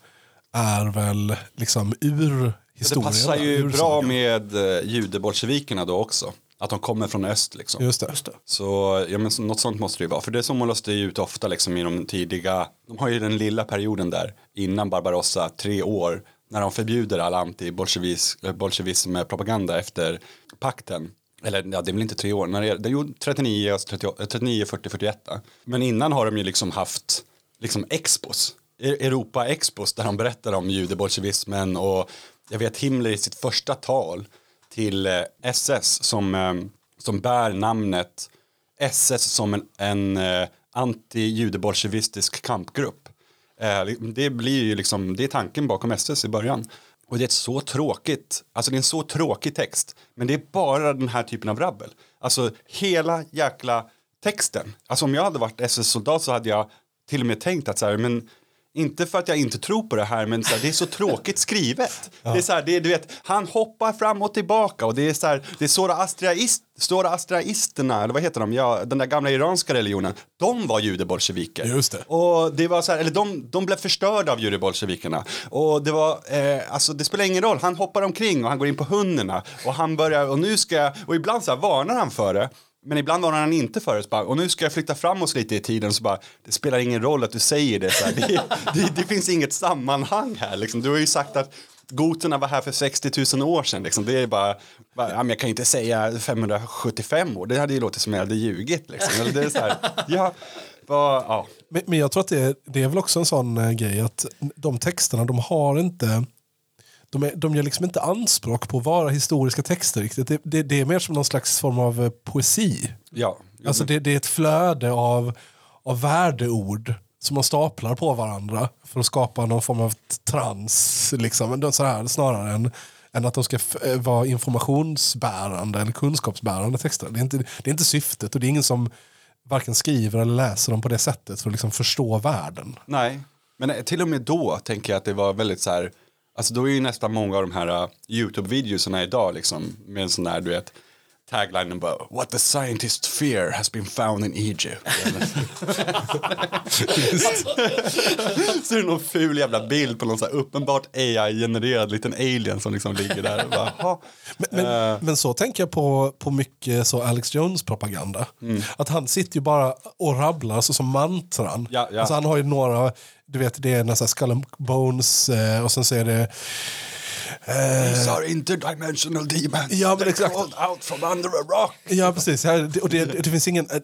är väl liksom ur
Det
historien.
passar ju bra med eh, judebolsjevikerna då också. Att de kommer från öst liksom.
Just det.
Så ja, men något sånt måste det ju vara. För det som målas det ut ofta liksom i de tidiga, de har ju den lilla perioden där innan Barbarossa, tre år, när de förbjuder all anti-bolsjevism-propaganda efter pakten. Eller ja, det är väl inte tre år, när det, det är ju 39, alltså 38, 39, 40, 41. ja. Men innan har de ju liksom haft liksom expos, E- Europa-expos där de berättar om judebolsjevismen och jag vet Himmler i sitt första tal till eh, SS som, eh, som bär namnet SS som en, en eh, anti-judebolsjevistisk kampgrupp. Det blir ju liksom, det är tanken bakom SS i början. Och det är ett så tråkigt, alltså det är en så tråkig text. Men det är bara den här typen av rabbel. Alltså hela jäkla texten. Alltså om jag hade varit SS-soldat så hade jag till och med tänkt att så här, men inte för att jag inte tror på det här men så här, det är så tråkigt skrivet. Det är så här, det du vet, han hoppar fram och tillbaka och det är så här, det är zoroastriaist, zoroastriaisterna, eller vad heter de, ja, den där gamla iranska religionen, de var judebolsjeviker.
Just det.
Och det var så här, eller de, de blev förstörda av judebolsjevikerna. Och det var, eh, alltså det spelar ingen roll, han hoppar omkring och han går in på hundarna och han börjar, och nu ska jag, och ibland så varnar han för det. Men ibland har han inte för det. Så bara, och nu ska jag flytta fram oss lite i tiden. Så bara, det spelar ingen roll att du säger det. Så här. Det, det, det finns inget sammanhang här. Liksom. Du har ju sagt att goterna var här för 60 000 år sedan. Liksom. Det är bara, bara ja, jag kan ju inte säga 575 år. Det hade ju låtit som jag hade ljugit. Liksom. Eller Det är så här, ja, bara, ja.
Men, men jag tror att det det är väl också en sån eh, grej att de texterna, de har inte... De, är, de gör liksom inte anspråk på att vara historiska texter riktigt. Det, det, det är mer som någon slags form av eh, poesi.
ja.
Alltså det, det är ett flöde av, av värdeord som man staplar på varandra för att skapa någon form av trans. Liksom. Så här, snarare än, än att de ska eh, vara informationsbärande eller kunskapsbärande texter. Det är, inte, det är inte syftet och det är ingen som varken skriver eller läser dem på det sättet för att liksom förstå världen.
Nej, men eh, till och med då tänker jag att det var väldigt så här, alltså då är ju nästan många av de här uh, YouTube-videorna idag liksom med en sån där, du vet, taglinen bara What the scientists fear has been found in Egypt. så är det någon ful jävla bild på någon så här uppenbart AI-genererad liten alien som liksom ligger där bara.
Men, men, men så tänker jag på, på mycket så Alex Jones-propaganda. Att han sitter ju bara och rabblar så som mantran.
Ja, ja.
Alltså han har ju några, du vet det är nästan skull and bones eh, och sen så är det
These are interdimensional demons.
Ja, men exakt.
crawled out from under a rock.
Ja, precis. Ja, det, och det, det, finns ingen, det,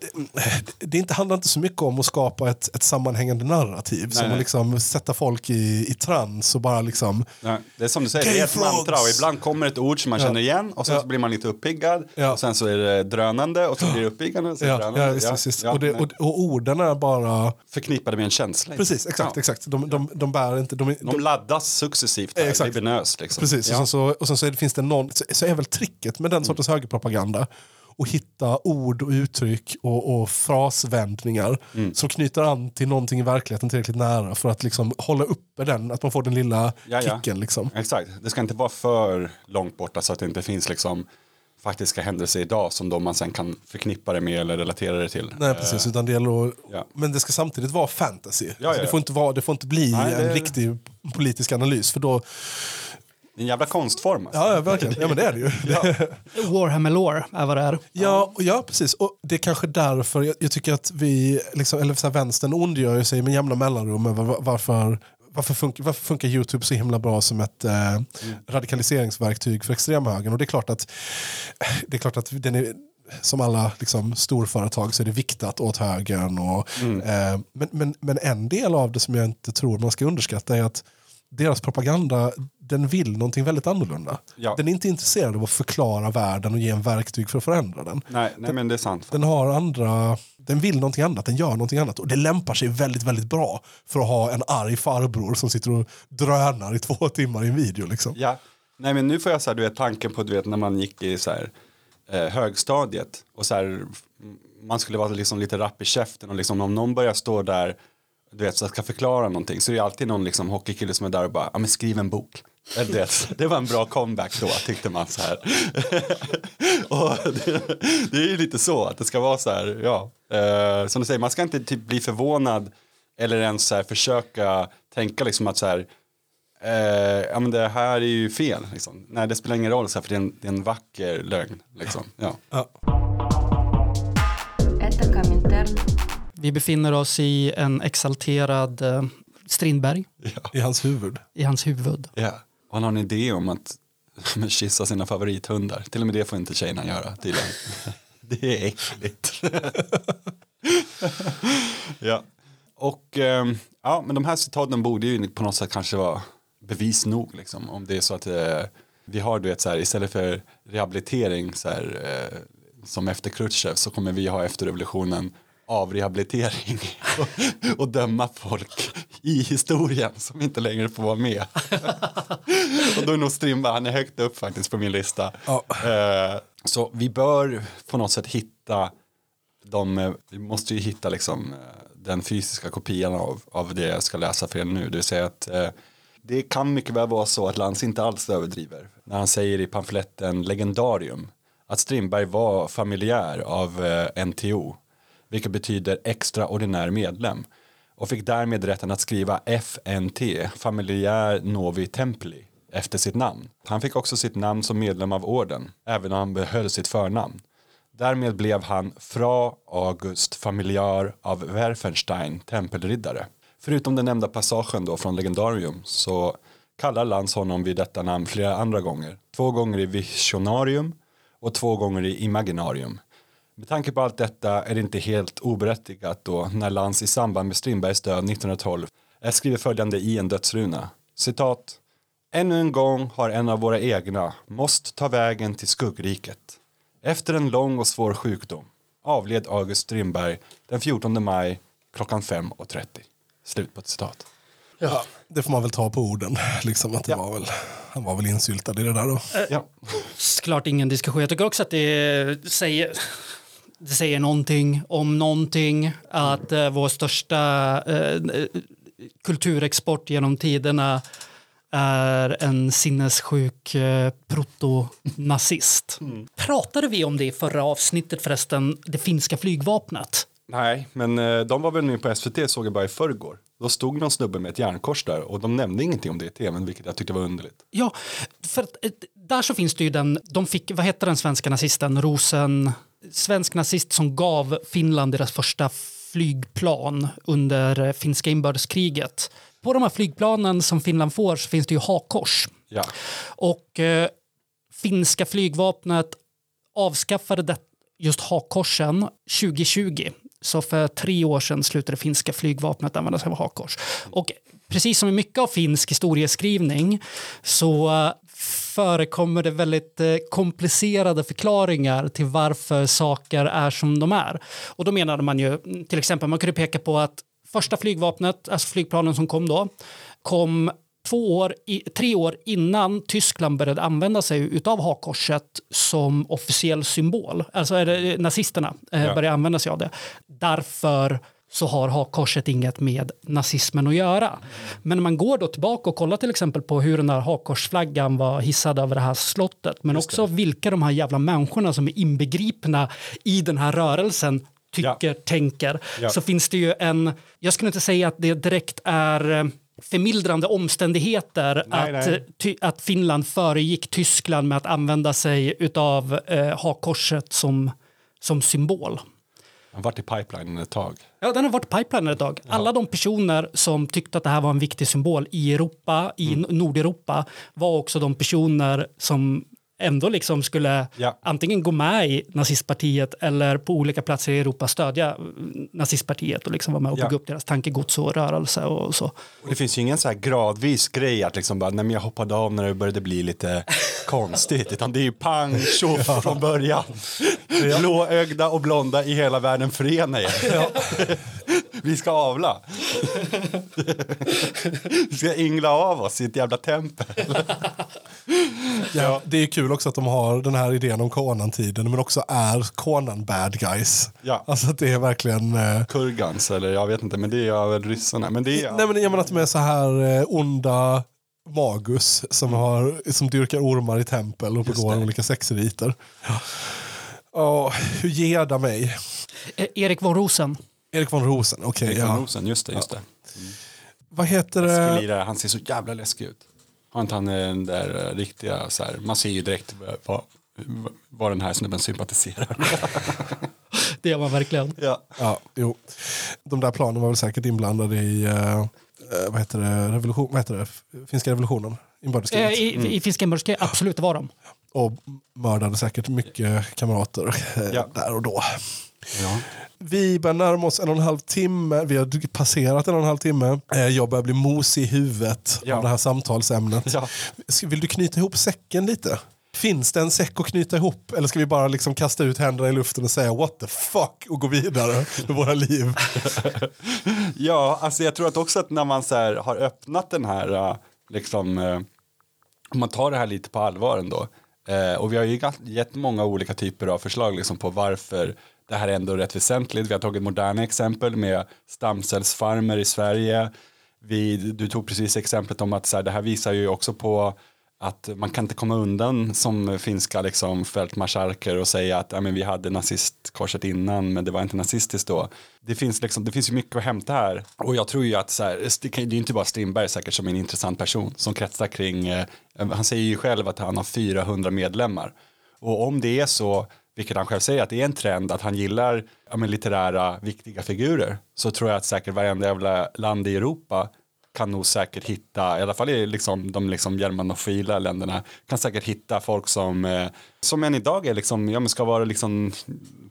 det inte, handlar inte så mycket om att skapa ett, ett sammanhängande narrativ. som
nej.
att liksom sätta folk i, i trans och bara liksom...
Nej, det är som du säger, det är ett mantra och ibland kommer ett ord som man
Ja.
känner igen och sen
Ja.
så blir man lite uppiggad
Ja.
och sen så är det drönande och så blir det uppiggande och så
Ja,
drönande.
ja, visst, visst, och, det,
nej.
och, och orden är bara...
Förknippade med en känsla.
Precis, exakt.
Ja.
exakt. De, de, de bär inte... De,
De laddas successivt,
Eh,
här,
exakt.
libidinöst. Liksom.
Precis,
Ja.
och sen, så, och sen så det, finns det någon, så, så är väl tricket med den sortens högerpropaganda att hitta ord och uttryck och, och frasvändningar
Mm.
som knyter an till någonting i verkligheten tillräckligt nära för att liksom hålla uppe den, att man får den lilla
Ja, ja.
kicken. Liksom.
Exakt, det ska inte vara för långt borta så att det inte finns liksom faktiska händelser idag som då man sen kan förknippa det med eller relatera det till.
Nej, precis, utan det gäller
ja.
Men det ska samtidigt vara fantasy.
ja,
Alltså,
ja.
det, får inte vara, det får inte bli
Nej, det-
en riktig politisk analys för då,
Det är en jävla konstform. Alltså.
ja, ja verkligen, ja men det är det ju.
Warhammer Lore är vad det är.
Ja, och ja, precis. Och det är kanske därför jag, jag tycker att vi, liksom, eller så här, vänstern ondgör sig med jämna mellanrum över va- varför, varför, funkar, varför funkar YouTube så himla bra som ett eh, radikaliseringsverktyg för extremhögern. Och det är klart att, det är klart att den är, som alla liksom, storföretag så är det viktat åt högern. Och, eh, men, men, men en del av det som jag inte tror man ska underskatta är att deras propaganda den vill någonting väldigt annorlunda.
Ja.
Den är inte intresserad av att förklara världen och ge en verktyg för att förändra den.
Nej, nej men det är sant.
Den har andra, den vill någonting annat, den gör någonting annat. Och det lämpar sig väldigt, väldigt bra för att ha en arg farbror som sitter och drönar i två timmar i en video. Liksom.
Ja, nej men nu får jag så här, du vet tanken på du vet när man gick i så här eh, högstadiet och så här man skulle vara liksom lite rapp i käften och liksom om någon börjar stå där du vet så ska förklara någonting så det är det alltid någon liksom hockeykille som är där och bara ja men skriv en bok. Eller, vet, det var en bra comeback då tyckte man så här. och det, det är ju lite så att det ska vara så här ja eh, som du säger man ska inte typ bli förvånad eller ens så här försöka tänka liksom att så här Eh, ja men det här är ju fel. Liksom. Nej det spelar ingen roll så här, för det är, en, det är en vacker lögn. Liksom. Ja.
Ja.
Vi befinner oss i en exalterad eh, Strindberg.
Ja, I hans huvud.
I hans huvud.
Ja. Och han har en idé om att kyssa sina favorithundar. Till och med det får inte tjejerna göra tydligen. det är äckligt. ja. Och eh, ja, men de här citaten borde ju på något sätt kanske vara bevis nog. Liksom. Om det är så att eh, vi har du vet så här istället för rehabilitering så här, eh, som efter Khrushchev så kommer vi ha efter revolutionen avrehabilitering och, och döma folk i historien som inte längre får vara med. och då är nog Strindberg, han är högt upp faktiskt på min lista.
Ja.
Eh, så vi bör på något sätt hitta de, vi måste ju hitta liksom eh, den fysiska kopian av, av det jag ska läsa för er nu. Det vill säga att eh, det kan mycket väl vara så att Lantz inte alls överdriver. När han säger i pamfletten Legendarium att Strindberg var familjär av eh, NTO. Vilket betyder extraordinär medlem. Och fick därmed rätten att skriva FNT, familjär Novi Templi, efter sitt namn. Han fick också sitt namn som medlem av orden, även om han behöll sitt förnamn. Därmed blev han Fra August familjär av Werfenstein, tempelriddare. Förutom den nämnda passagen då från Legendarium så kallar Lantz honom vid detta namn flera andra gånger. Två gånger i Visionarium och två gånger i Imaginarium. Med tanke på allt detta är det inte helt oberättigat då när Lantz i samband med Strindbergs död 1912 skriver följande i en dödsruna. Citat. Ännu en gång har en av våra egna måste ta vägen till skuggriket. Efter en lång och svår sjukdom avled August Strindberg den 14 maj klockan 5.30. Slut på ett citat.
Ja, det får man väl ta på orden. Liksom, att det
Ja.
var väl, han var väl insyltad i det där då.
Ja.
Såklart ingen diskussion. Jag tycker också att det säger, det säger någonting om någonting. Att eh, vår största eh, kulturexport genom tiderna är en sinnessjuk eh, proto-nazist. Pratade vi om det i förra avsnittet förresten, det finska flygvapnet?
Nej, men eh, de var väl nu på SVT såg jag bara i förrgår. Då stod någon snubbe med ett järnkors där och de nämnde ingenting om det i tvn vilket jag tyckte var underligt.
Ja, för att, eh, där så finns det ju den, de fick, vad hette den svenska nazisten, Rosen, svensk nazist som gav Finland deras första flygplan under eh, finska inbördeskriget. På de här flygplanen som Finland får så finns det ju hakkors.
Ja.
Och eh, finska flygvapnet avskaffade det, just hakkorsen 2020. Så för tre år sedan slutade finska flygvapnet använda sig av hakkors. Och precis som i mycket av finsk historieskrivning så eh, förekommer det väldigt eh, komplicerade förklaringar till varför saker är som de är. Och då menade man ju, till exempel, man kunde peka på att första flygvapnet, alltså flygplanen som kom då, kom två år, tre år innan Tyskland började använda sig av hakkorset som officiell symbol. Alltså är det nazisterna eh,
Ja.
började använda sig av det. Därför så har hakkorset inget med nazismen att göra. Men när man går då tillbaka och kollar till exempel på hur den här hakkorsflaggan var hissad över det här slottet, men också vilka de här jävla människorna som är inbegripna i den här rörelsen tycker, tänker,
Ja.
så finns det ju en, jag skulle inte säga att det direkt är eh, förmildrande omständigheter
Nej,
att,
nej.
eh, Ty, att Finland föregick Tyskland med att använda sig av eh, hakkorset som, som symbol.
Har varit i pipelinen ett tag.
Ja, den har varit pipeline ett tag. Alla de personer som tyckte att det här var en viktig symbol i Europa, i
Mm.
Nordeuropa, var också de personer som ändå liksom skulle
Ja.
antingen gå med i nazistpartiet eller på olika platser i Europa stödja nazistpartiet och liksom vara med och
Ja.
bygga upp deras tankegods och rörelse och så.
Och det finns ju ingen så här gradvis grej att liksom bara, nej men jag hoppade av när det började bli lite konstigt, utan det är ju pang, tjoff från början. Blåögda och blonda i hela världen förena er. Vi ska avla. Vi ska yngla av oss i ett jävla tempel.
Ja, det är kul också att de har den här idén om Conan-tiden men också är Conan bad guys.
Ja.
Alltså att det är verkligen... Eh,
Kurgans, eller jag vet inte, men det är väl ryssarna. Men det är,
Nej men jag menar att de är så här eh, onda magus som, har, som dyrkar ormar i tempel och begår
det.
olika sexriter. Ja. Ja, hur geda mig?
Eh, Erik von Rosen.
Erik von Rosen, okej.
Erik
ja.
von Rosen, just det, just det.
Vad heter det?
Läskig han ser så jävla läskig ut. Har inte han eh, den där eh, riktiga så här, man ser ju direkt vad, vad den här snubben sympatiserar.
Det gör man verkligen.
ja.
Ja, jo. De där planen var väl säkert inblandade i eh, eh, vad heter det, revolution, vad heter det? Finska revolutionen,
Eh,
inbördeskriget.
I, i finska inbördeskriget, absolut det var de.
Och mördade säkert mycket kamrater eh,
Ja.
där och då.
Ja.
Vi börjar närma oss en och en halv timme. Vi har passerat en och en halv timme. Eh, Jag börjar bli mosig i huvudet
Ja.
av det här samtalsämnet.
Ja.
Vill du knyta ihop säcken lite? Finns det en säck att knyta ihop? Eller ska vi bara liksom kasta ut händerna i luften och säga what the fuck och gå vidare med våra liv?
ja, alltså jag tror att också att när man så har öppnat den här, eh, liksom, eh, om man tar det här lite på allvar ändå. Och vi har ju gett många olika typer av förslag liksom, på varför det här är ändå rätt väsentligt. Vi har tagit moderna exempel med stamcellsfarmer i Sverige. Vi, du tog precis exemplet om att så här, det här visar ju också på att man kan inte komma undan som finska liksom, fältmarskalker och säga att ja, men vi hade nazistkorset innan men det var inte nazistiskt då. Det finns, liksom, det finns ju mycket att hämta här och jag tror ju att så här, det kan- det är inte bara Strindberg säkert som är en intressant person som kretsar kring, eh, han säger ju själv att han har 400 medlemmar och om det är så, vilket han själv säger, att det är en trend att han gillar ja, men, litterära viktiga figurer så tror jag att säkert varenda jävla land i Europa kan nog säkert hitta, i alla fall i liksom, de liksom germanofila länderna, kan säkert hitta folk som, eh, som än idag är liksom, ja men ska vara liksom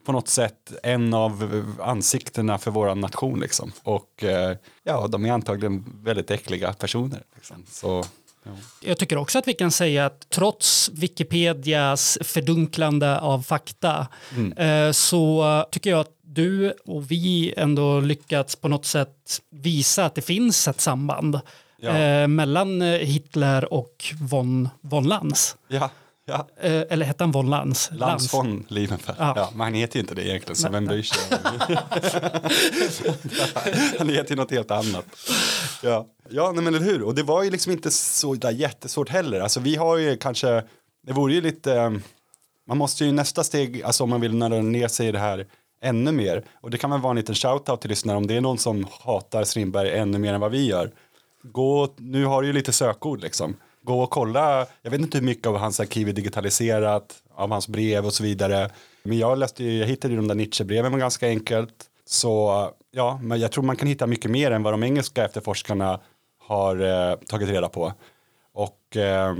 på något sätt en av ansiktena för våran nation liksom. Och eh, ja, de är antagligen väldigt äckliga personer. Liksom. Så, ja.
Jag tycker också att vi kan säga att trots Wikipedias fördunklande av fakta eh, så tycker jag att du och vi ändå lyckats på något sätt visa att det finns ett samband
Ja.
eh, mellan eh, Hitler och von, von Lanz.
ja, ja.
Eh, eller hette han von Lanz?
Lans von Liebenfeld.
Ja.
Ja. men han heter ju inte det egentligen, så vem bryr sig? han heter ju något helt annat. Ja, ja nej, men eller hur? Och det var ju liksom inte så där jättesvårt heller. Alltså vi har ju kanske, det vore ju lite, eh, man måste ju nästa steg, alltså om man vill nörda ner sig i det här ännu mer. Och det kan väl vara en liten shoutout till lyssnare om det är någon som hatar Strindberg ännu mer än vad vi gör. Gå, nu har du ju lite sökord liksom. Gå och kolla, jag vet inte hur mycket av hans arkiv är digitaliserat, av hans brev och så vidare. Men jag läste ju, jag hittade ju de där Nietzsche-breven ganska enkelt. Så ja, men jag tror man kan hitta mycket mer än vad de engelska efterforskarna har eh, tagit reda på. Och eh,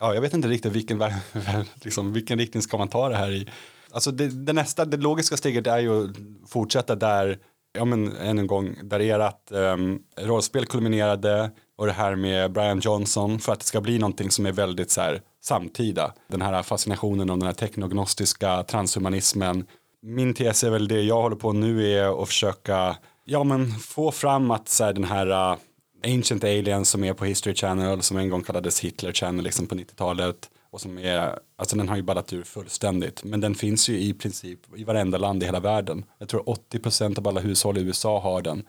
ja, jag vet inte riktigt vilken, liksom, vilken riktning ska man ta det här i. Alltså det, det nästa, det logiska steget är ju att fortsätta där, ja men än en gång, där ert um, ehm, rollspel kulminerade och det här med Brian Johnson för att det ska bli någonting som är väldigt så här samtida. Den här fascinationen om den här teknognostiska transhumanismen. Min tes är väl det jag håller på nu är att försöka ja, men få fram att så här, den här uh, Ancient Aliens som är på History Channel som en gång kallades Hitler Channel liksom på 90-talet och som är, alltså den har ju ballat ur fullständigt men den finns ju i princip i varenda land i hela världen. Jag tror 80% av alla hushåll i USA har den.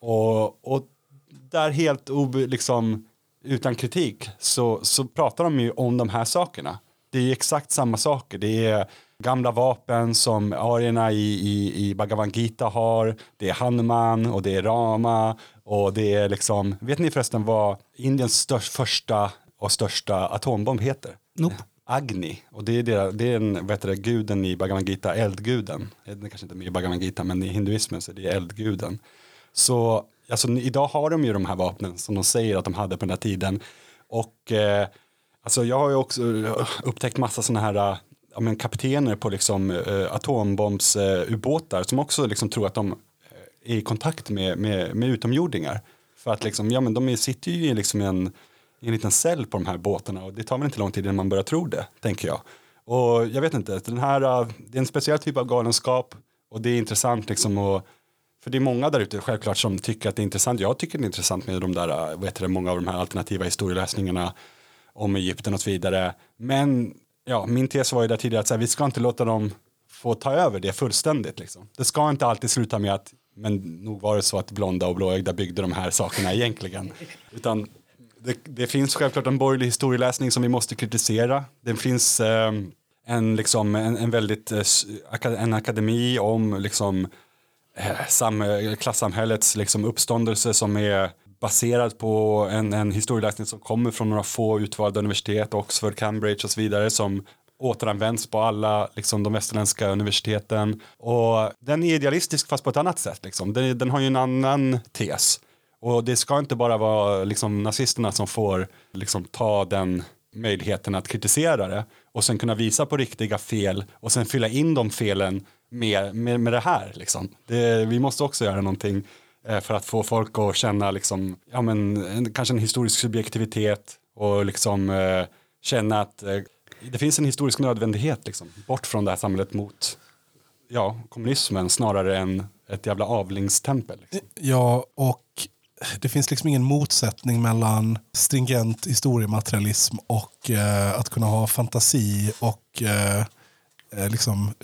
Och, och där helt obe, liksom, utan kritik så, så pratar de ju om de här sakerna. Det är exakt samma saker. Det är gamla vapen som arierna i, i, i Bhagavad Gita har. Det är Hanuman och det är Rama och det är liksom, vet ni förresten vad Indiens störst, första och största atombomb heter?
Nope.
Agni, och det är, det, det är en, vad heter det, guden i Bhagavad Gita, eldguden. Det är kanske inte med i Bhagavad Gita, men i hinduismen så är det eldguden. Så alltså, idag har de ju de här vapnen som de säger att de hade på den här tiden. Och eh, alltså, jag har ju också eh, upptäckt massa sådana här eh, ja, men kaptener på liksom, eh, atombombsubåtar som också liksom tror att de eh, är i kontakt med, med, med utomjordingar. För att liksom, ja, men de sitter ju i liksom en, en liten cell på de här båtarna och det tar väl inte lång tid innan man börjar tro det, tänker jag. Och jag vet inte, den här, det är en speciell typ av galenskap och det är intressant liksom att för det är många där ute självklart som tycker att det är intressant. Jag tycker det är intressant med de där, heter det, många av de här alternativa historieläsningarna om Egypten och så vidare. Men ja, min tes var ju där tidigare att här, vi ska inte låta dem få ta över det fullständigt. Liksom. Det ska inte alltid sluta med att, men nog var det så att blonda och blåögda byggde de här sakerna egentligen. Utan det, det finns självklart en borgerlig historieläsning som vi måste kritisera. Det finns eh, en, liksom, en, en väldigt, eh, en akademi om liksom, Eh, eh, klassamhällets liksom, uppståndelse som är baserad på en, en historieläsning som kommer från några få utvalda universitet, Oxford, Cambridge och så vidare som återanvänds på alla liksom, de västerländska universiteten. Och den är idealistisk fast på ett annat sätt. Liksom. Den, den har ju en annan tes. Och det ska inte bara vara liksom, nazisterna som får liksom, ta den möjligheten att kritisera det och sen kunna visa på riktiga fel och sen fylla in de felen med, med, med det här. Liksom. Det, vi måste också göra någonting eh, för att få folk att känna liksom, ja, men, en, kanske en historisk subjektivitet och liksom, eh, känna att eh, det finns en historisk nödvändighet liksom, bort från det här samhället mot ja, kommunismen snarare än ett jävla avlingstempel. Liksom.
Ja, och det finns liksom ingen motsättning mellan stringent historiematerialism och eh, att kunna ha fantasi och eh, eh liksom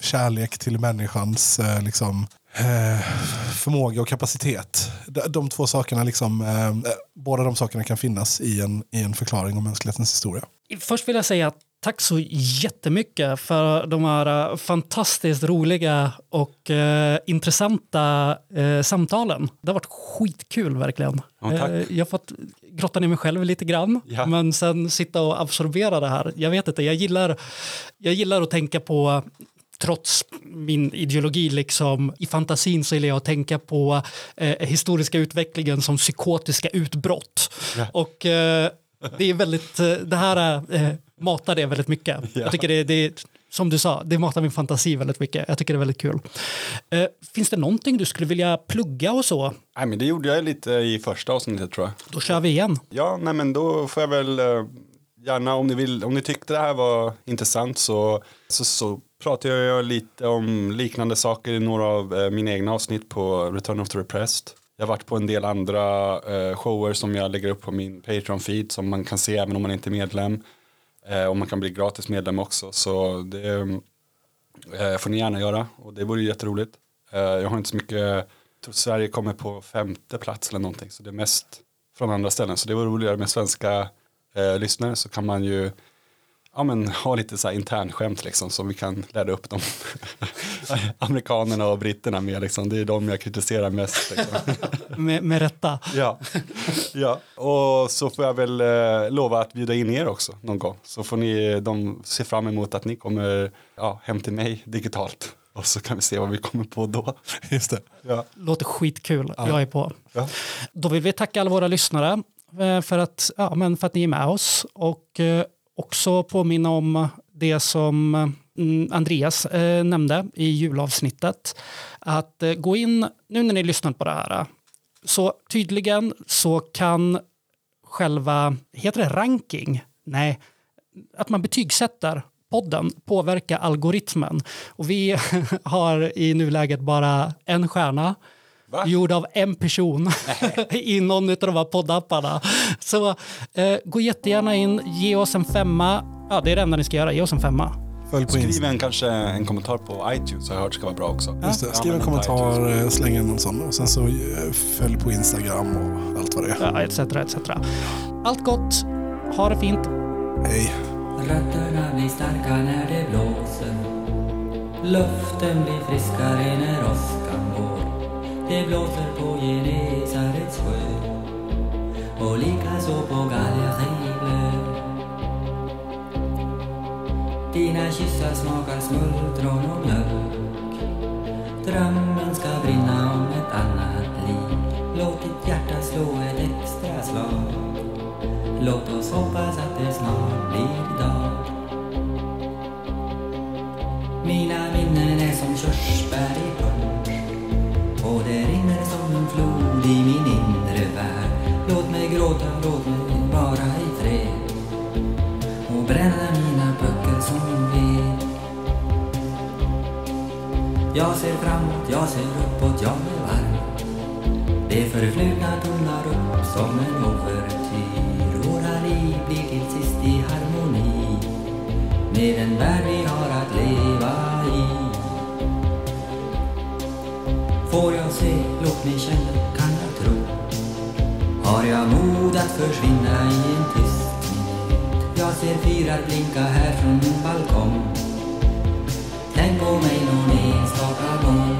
kärlek till människans eh, liksom, eh, förmåga och kapacitet. De, de två sakerna, liksom, eh, båda de sakerna kan finnas i en, i en förklaring om mänsklighetens historia.
Först vill jag säga tack så jättemycket för de här fantastiskt roliga och eh, intressanta eh, samtalen. Det har varit skitkul verkligen.
Ja, tack.
Eh, jag har fått grotta ner mig själv lite grann,
Ja.
men sen sitta och absorbera det här. Jag vet inte, jag gillar, jag gillar att tänka på trots min ideologi liksom, i fantasin så gillar jag att tänka på eh, historiska utvecklingen som psykotiska utbrott.
Ja.
Och eh, det är väldigt, eh, det här eh, matar det väldigt mycket.
Ja.
Jag tycker det, det är, som du sa, det matar min fantasi väldigt mycket. Jag tycker det är väldigt kul. Eh, finns det någonting du skulle vilja plugga och så?
Nej, men det gjorde jag lite i första avsnittet tror jag.
Då kör vi igen.
Ja, nej men då får jag väl eh, gärna om ni vill, om ni tyckte det här var intressant så, så, så pratar jag lite om liknande saker i några av eh, mina egna avsnitt på Return of the Repressed. Jag har varit på en del andra eh, shower som jag lägger upp på min Patreon-feed som man kan se även om man inte är medlem. Eh, och man kan bli gratis medlem också. Så det får ni gärna göra och det vore jätteroligt. Jag har inte så mycket, jag tror Sverige kommer på femte plats eller någonting så det är mest från andra ställen. Så det vore roligare med svenska lyssnare så kan man ju ja, men, ha lite så här internskämt liksom som vi kan lära upp de amerikanerna och britterna med liksom. Det är de jag kritiserar mest. Liksom.
Med, med rätta.
ja. ja, och så får jag väl eh, lova att bjuda in er också någon gång. Så får ni, de se fram emot att ni kommer ja, hem till mig digitalt. Och så kan vi se vad vi kommer på då.
Just det.
Ja.
Låter skitkul. Jag är på.
Ja.
Då vill vi tacka alla våra lyssnare eh, för att, ja, men för att ni är med oss och eh, också påminna om det som mm, Andreas eh, nämnde i julavsnittet. Att eh, gå in, nu när ni lyssnar på det här, så tydligen så kan själva, heter det ranking? Nej, att man betygsätter podden påverka algoritmen. Och vi har i nuläget bara en stjärna
Va?
gjord av en person i någon av de här poddapparna. Så eh, gå jättegärna in, ge oss en femma. Ja, det är det enda ni ska göra, ge oss en femma.
Följ på
Skriv en, kanske en kommentar på iTunes har jag hört ska vara bra också.
Just det, skriv en
iTunes.
kommentar, eh, släng in en sån och sen så eh, följ på Instagram och allt vad det är.
Ja, etc, etc. Allt gott, ha det fint.
Hej!
Rötterna blir starka när det blåser Luften blir friskare när åskan går det blåser på Genesarets sjö. Och likaså på Galjareivlö Dina kyssar smakar smultron och mjölk. Drömmen ska brinna om ett annat liv. Låt ditt hjärta slå ett extra slag. Låt oss hoppas att det snart blir dag. Mina minnen är som körsbär i och det rinner som en flod i min inre värld. Låt mig gråta, låt mig vara i fred. Och bränna mina böcker som ved. Jag ser framåt, jag ser uppåt, jag blir varm. Det förflutna tonar upp som en ouvertyr Våra liv blir till sist i harmoni Med den värld vi har att leva Får jag se, låt mig känna, kan jag tro? Har jag mod att försvinna i en tyst minut? Jag ser fyrar blinka här från min balkong. Tänk på mig någon enstaka gång.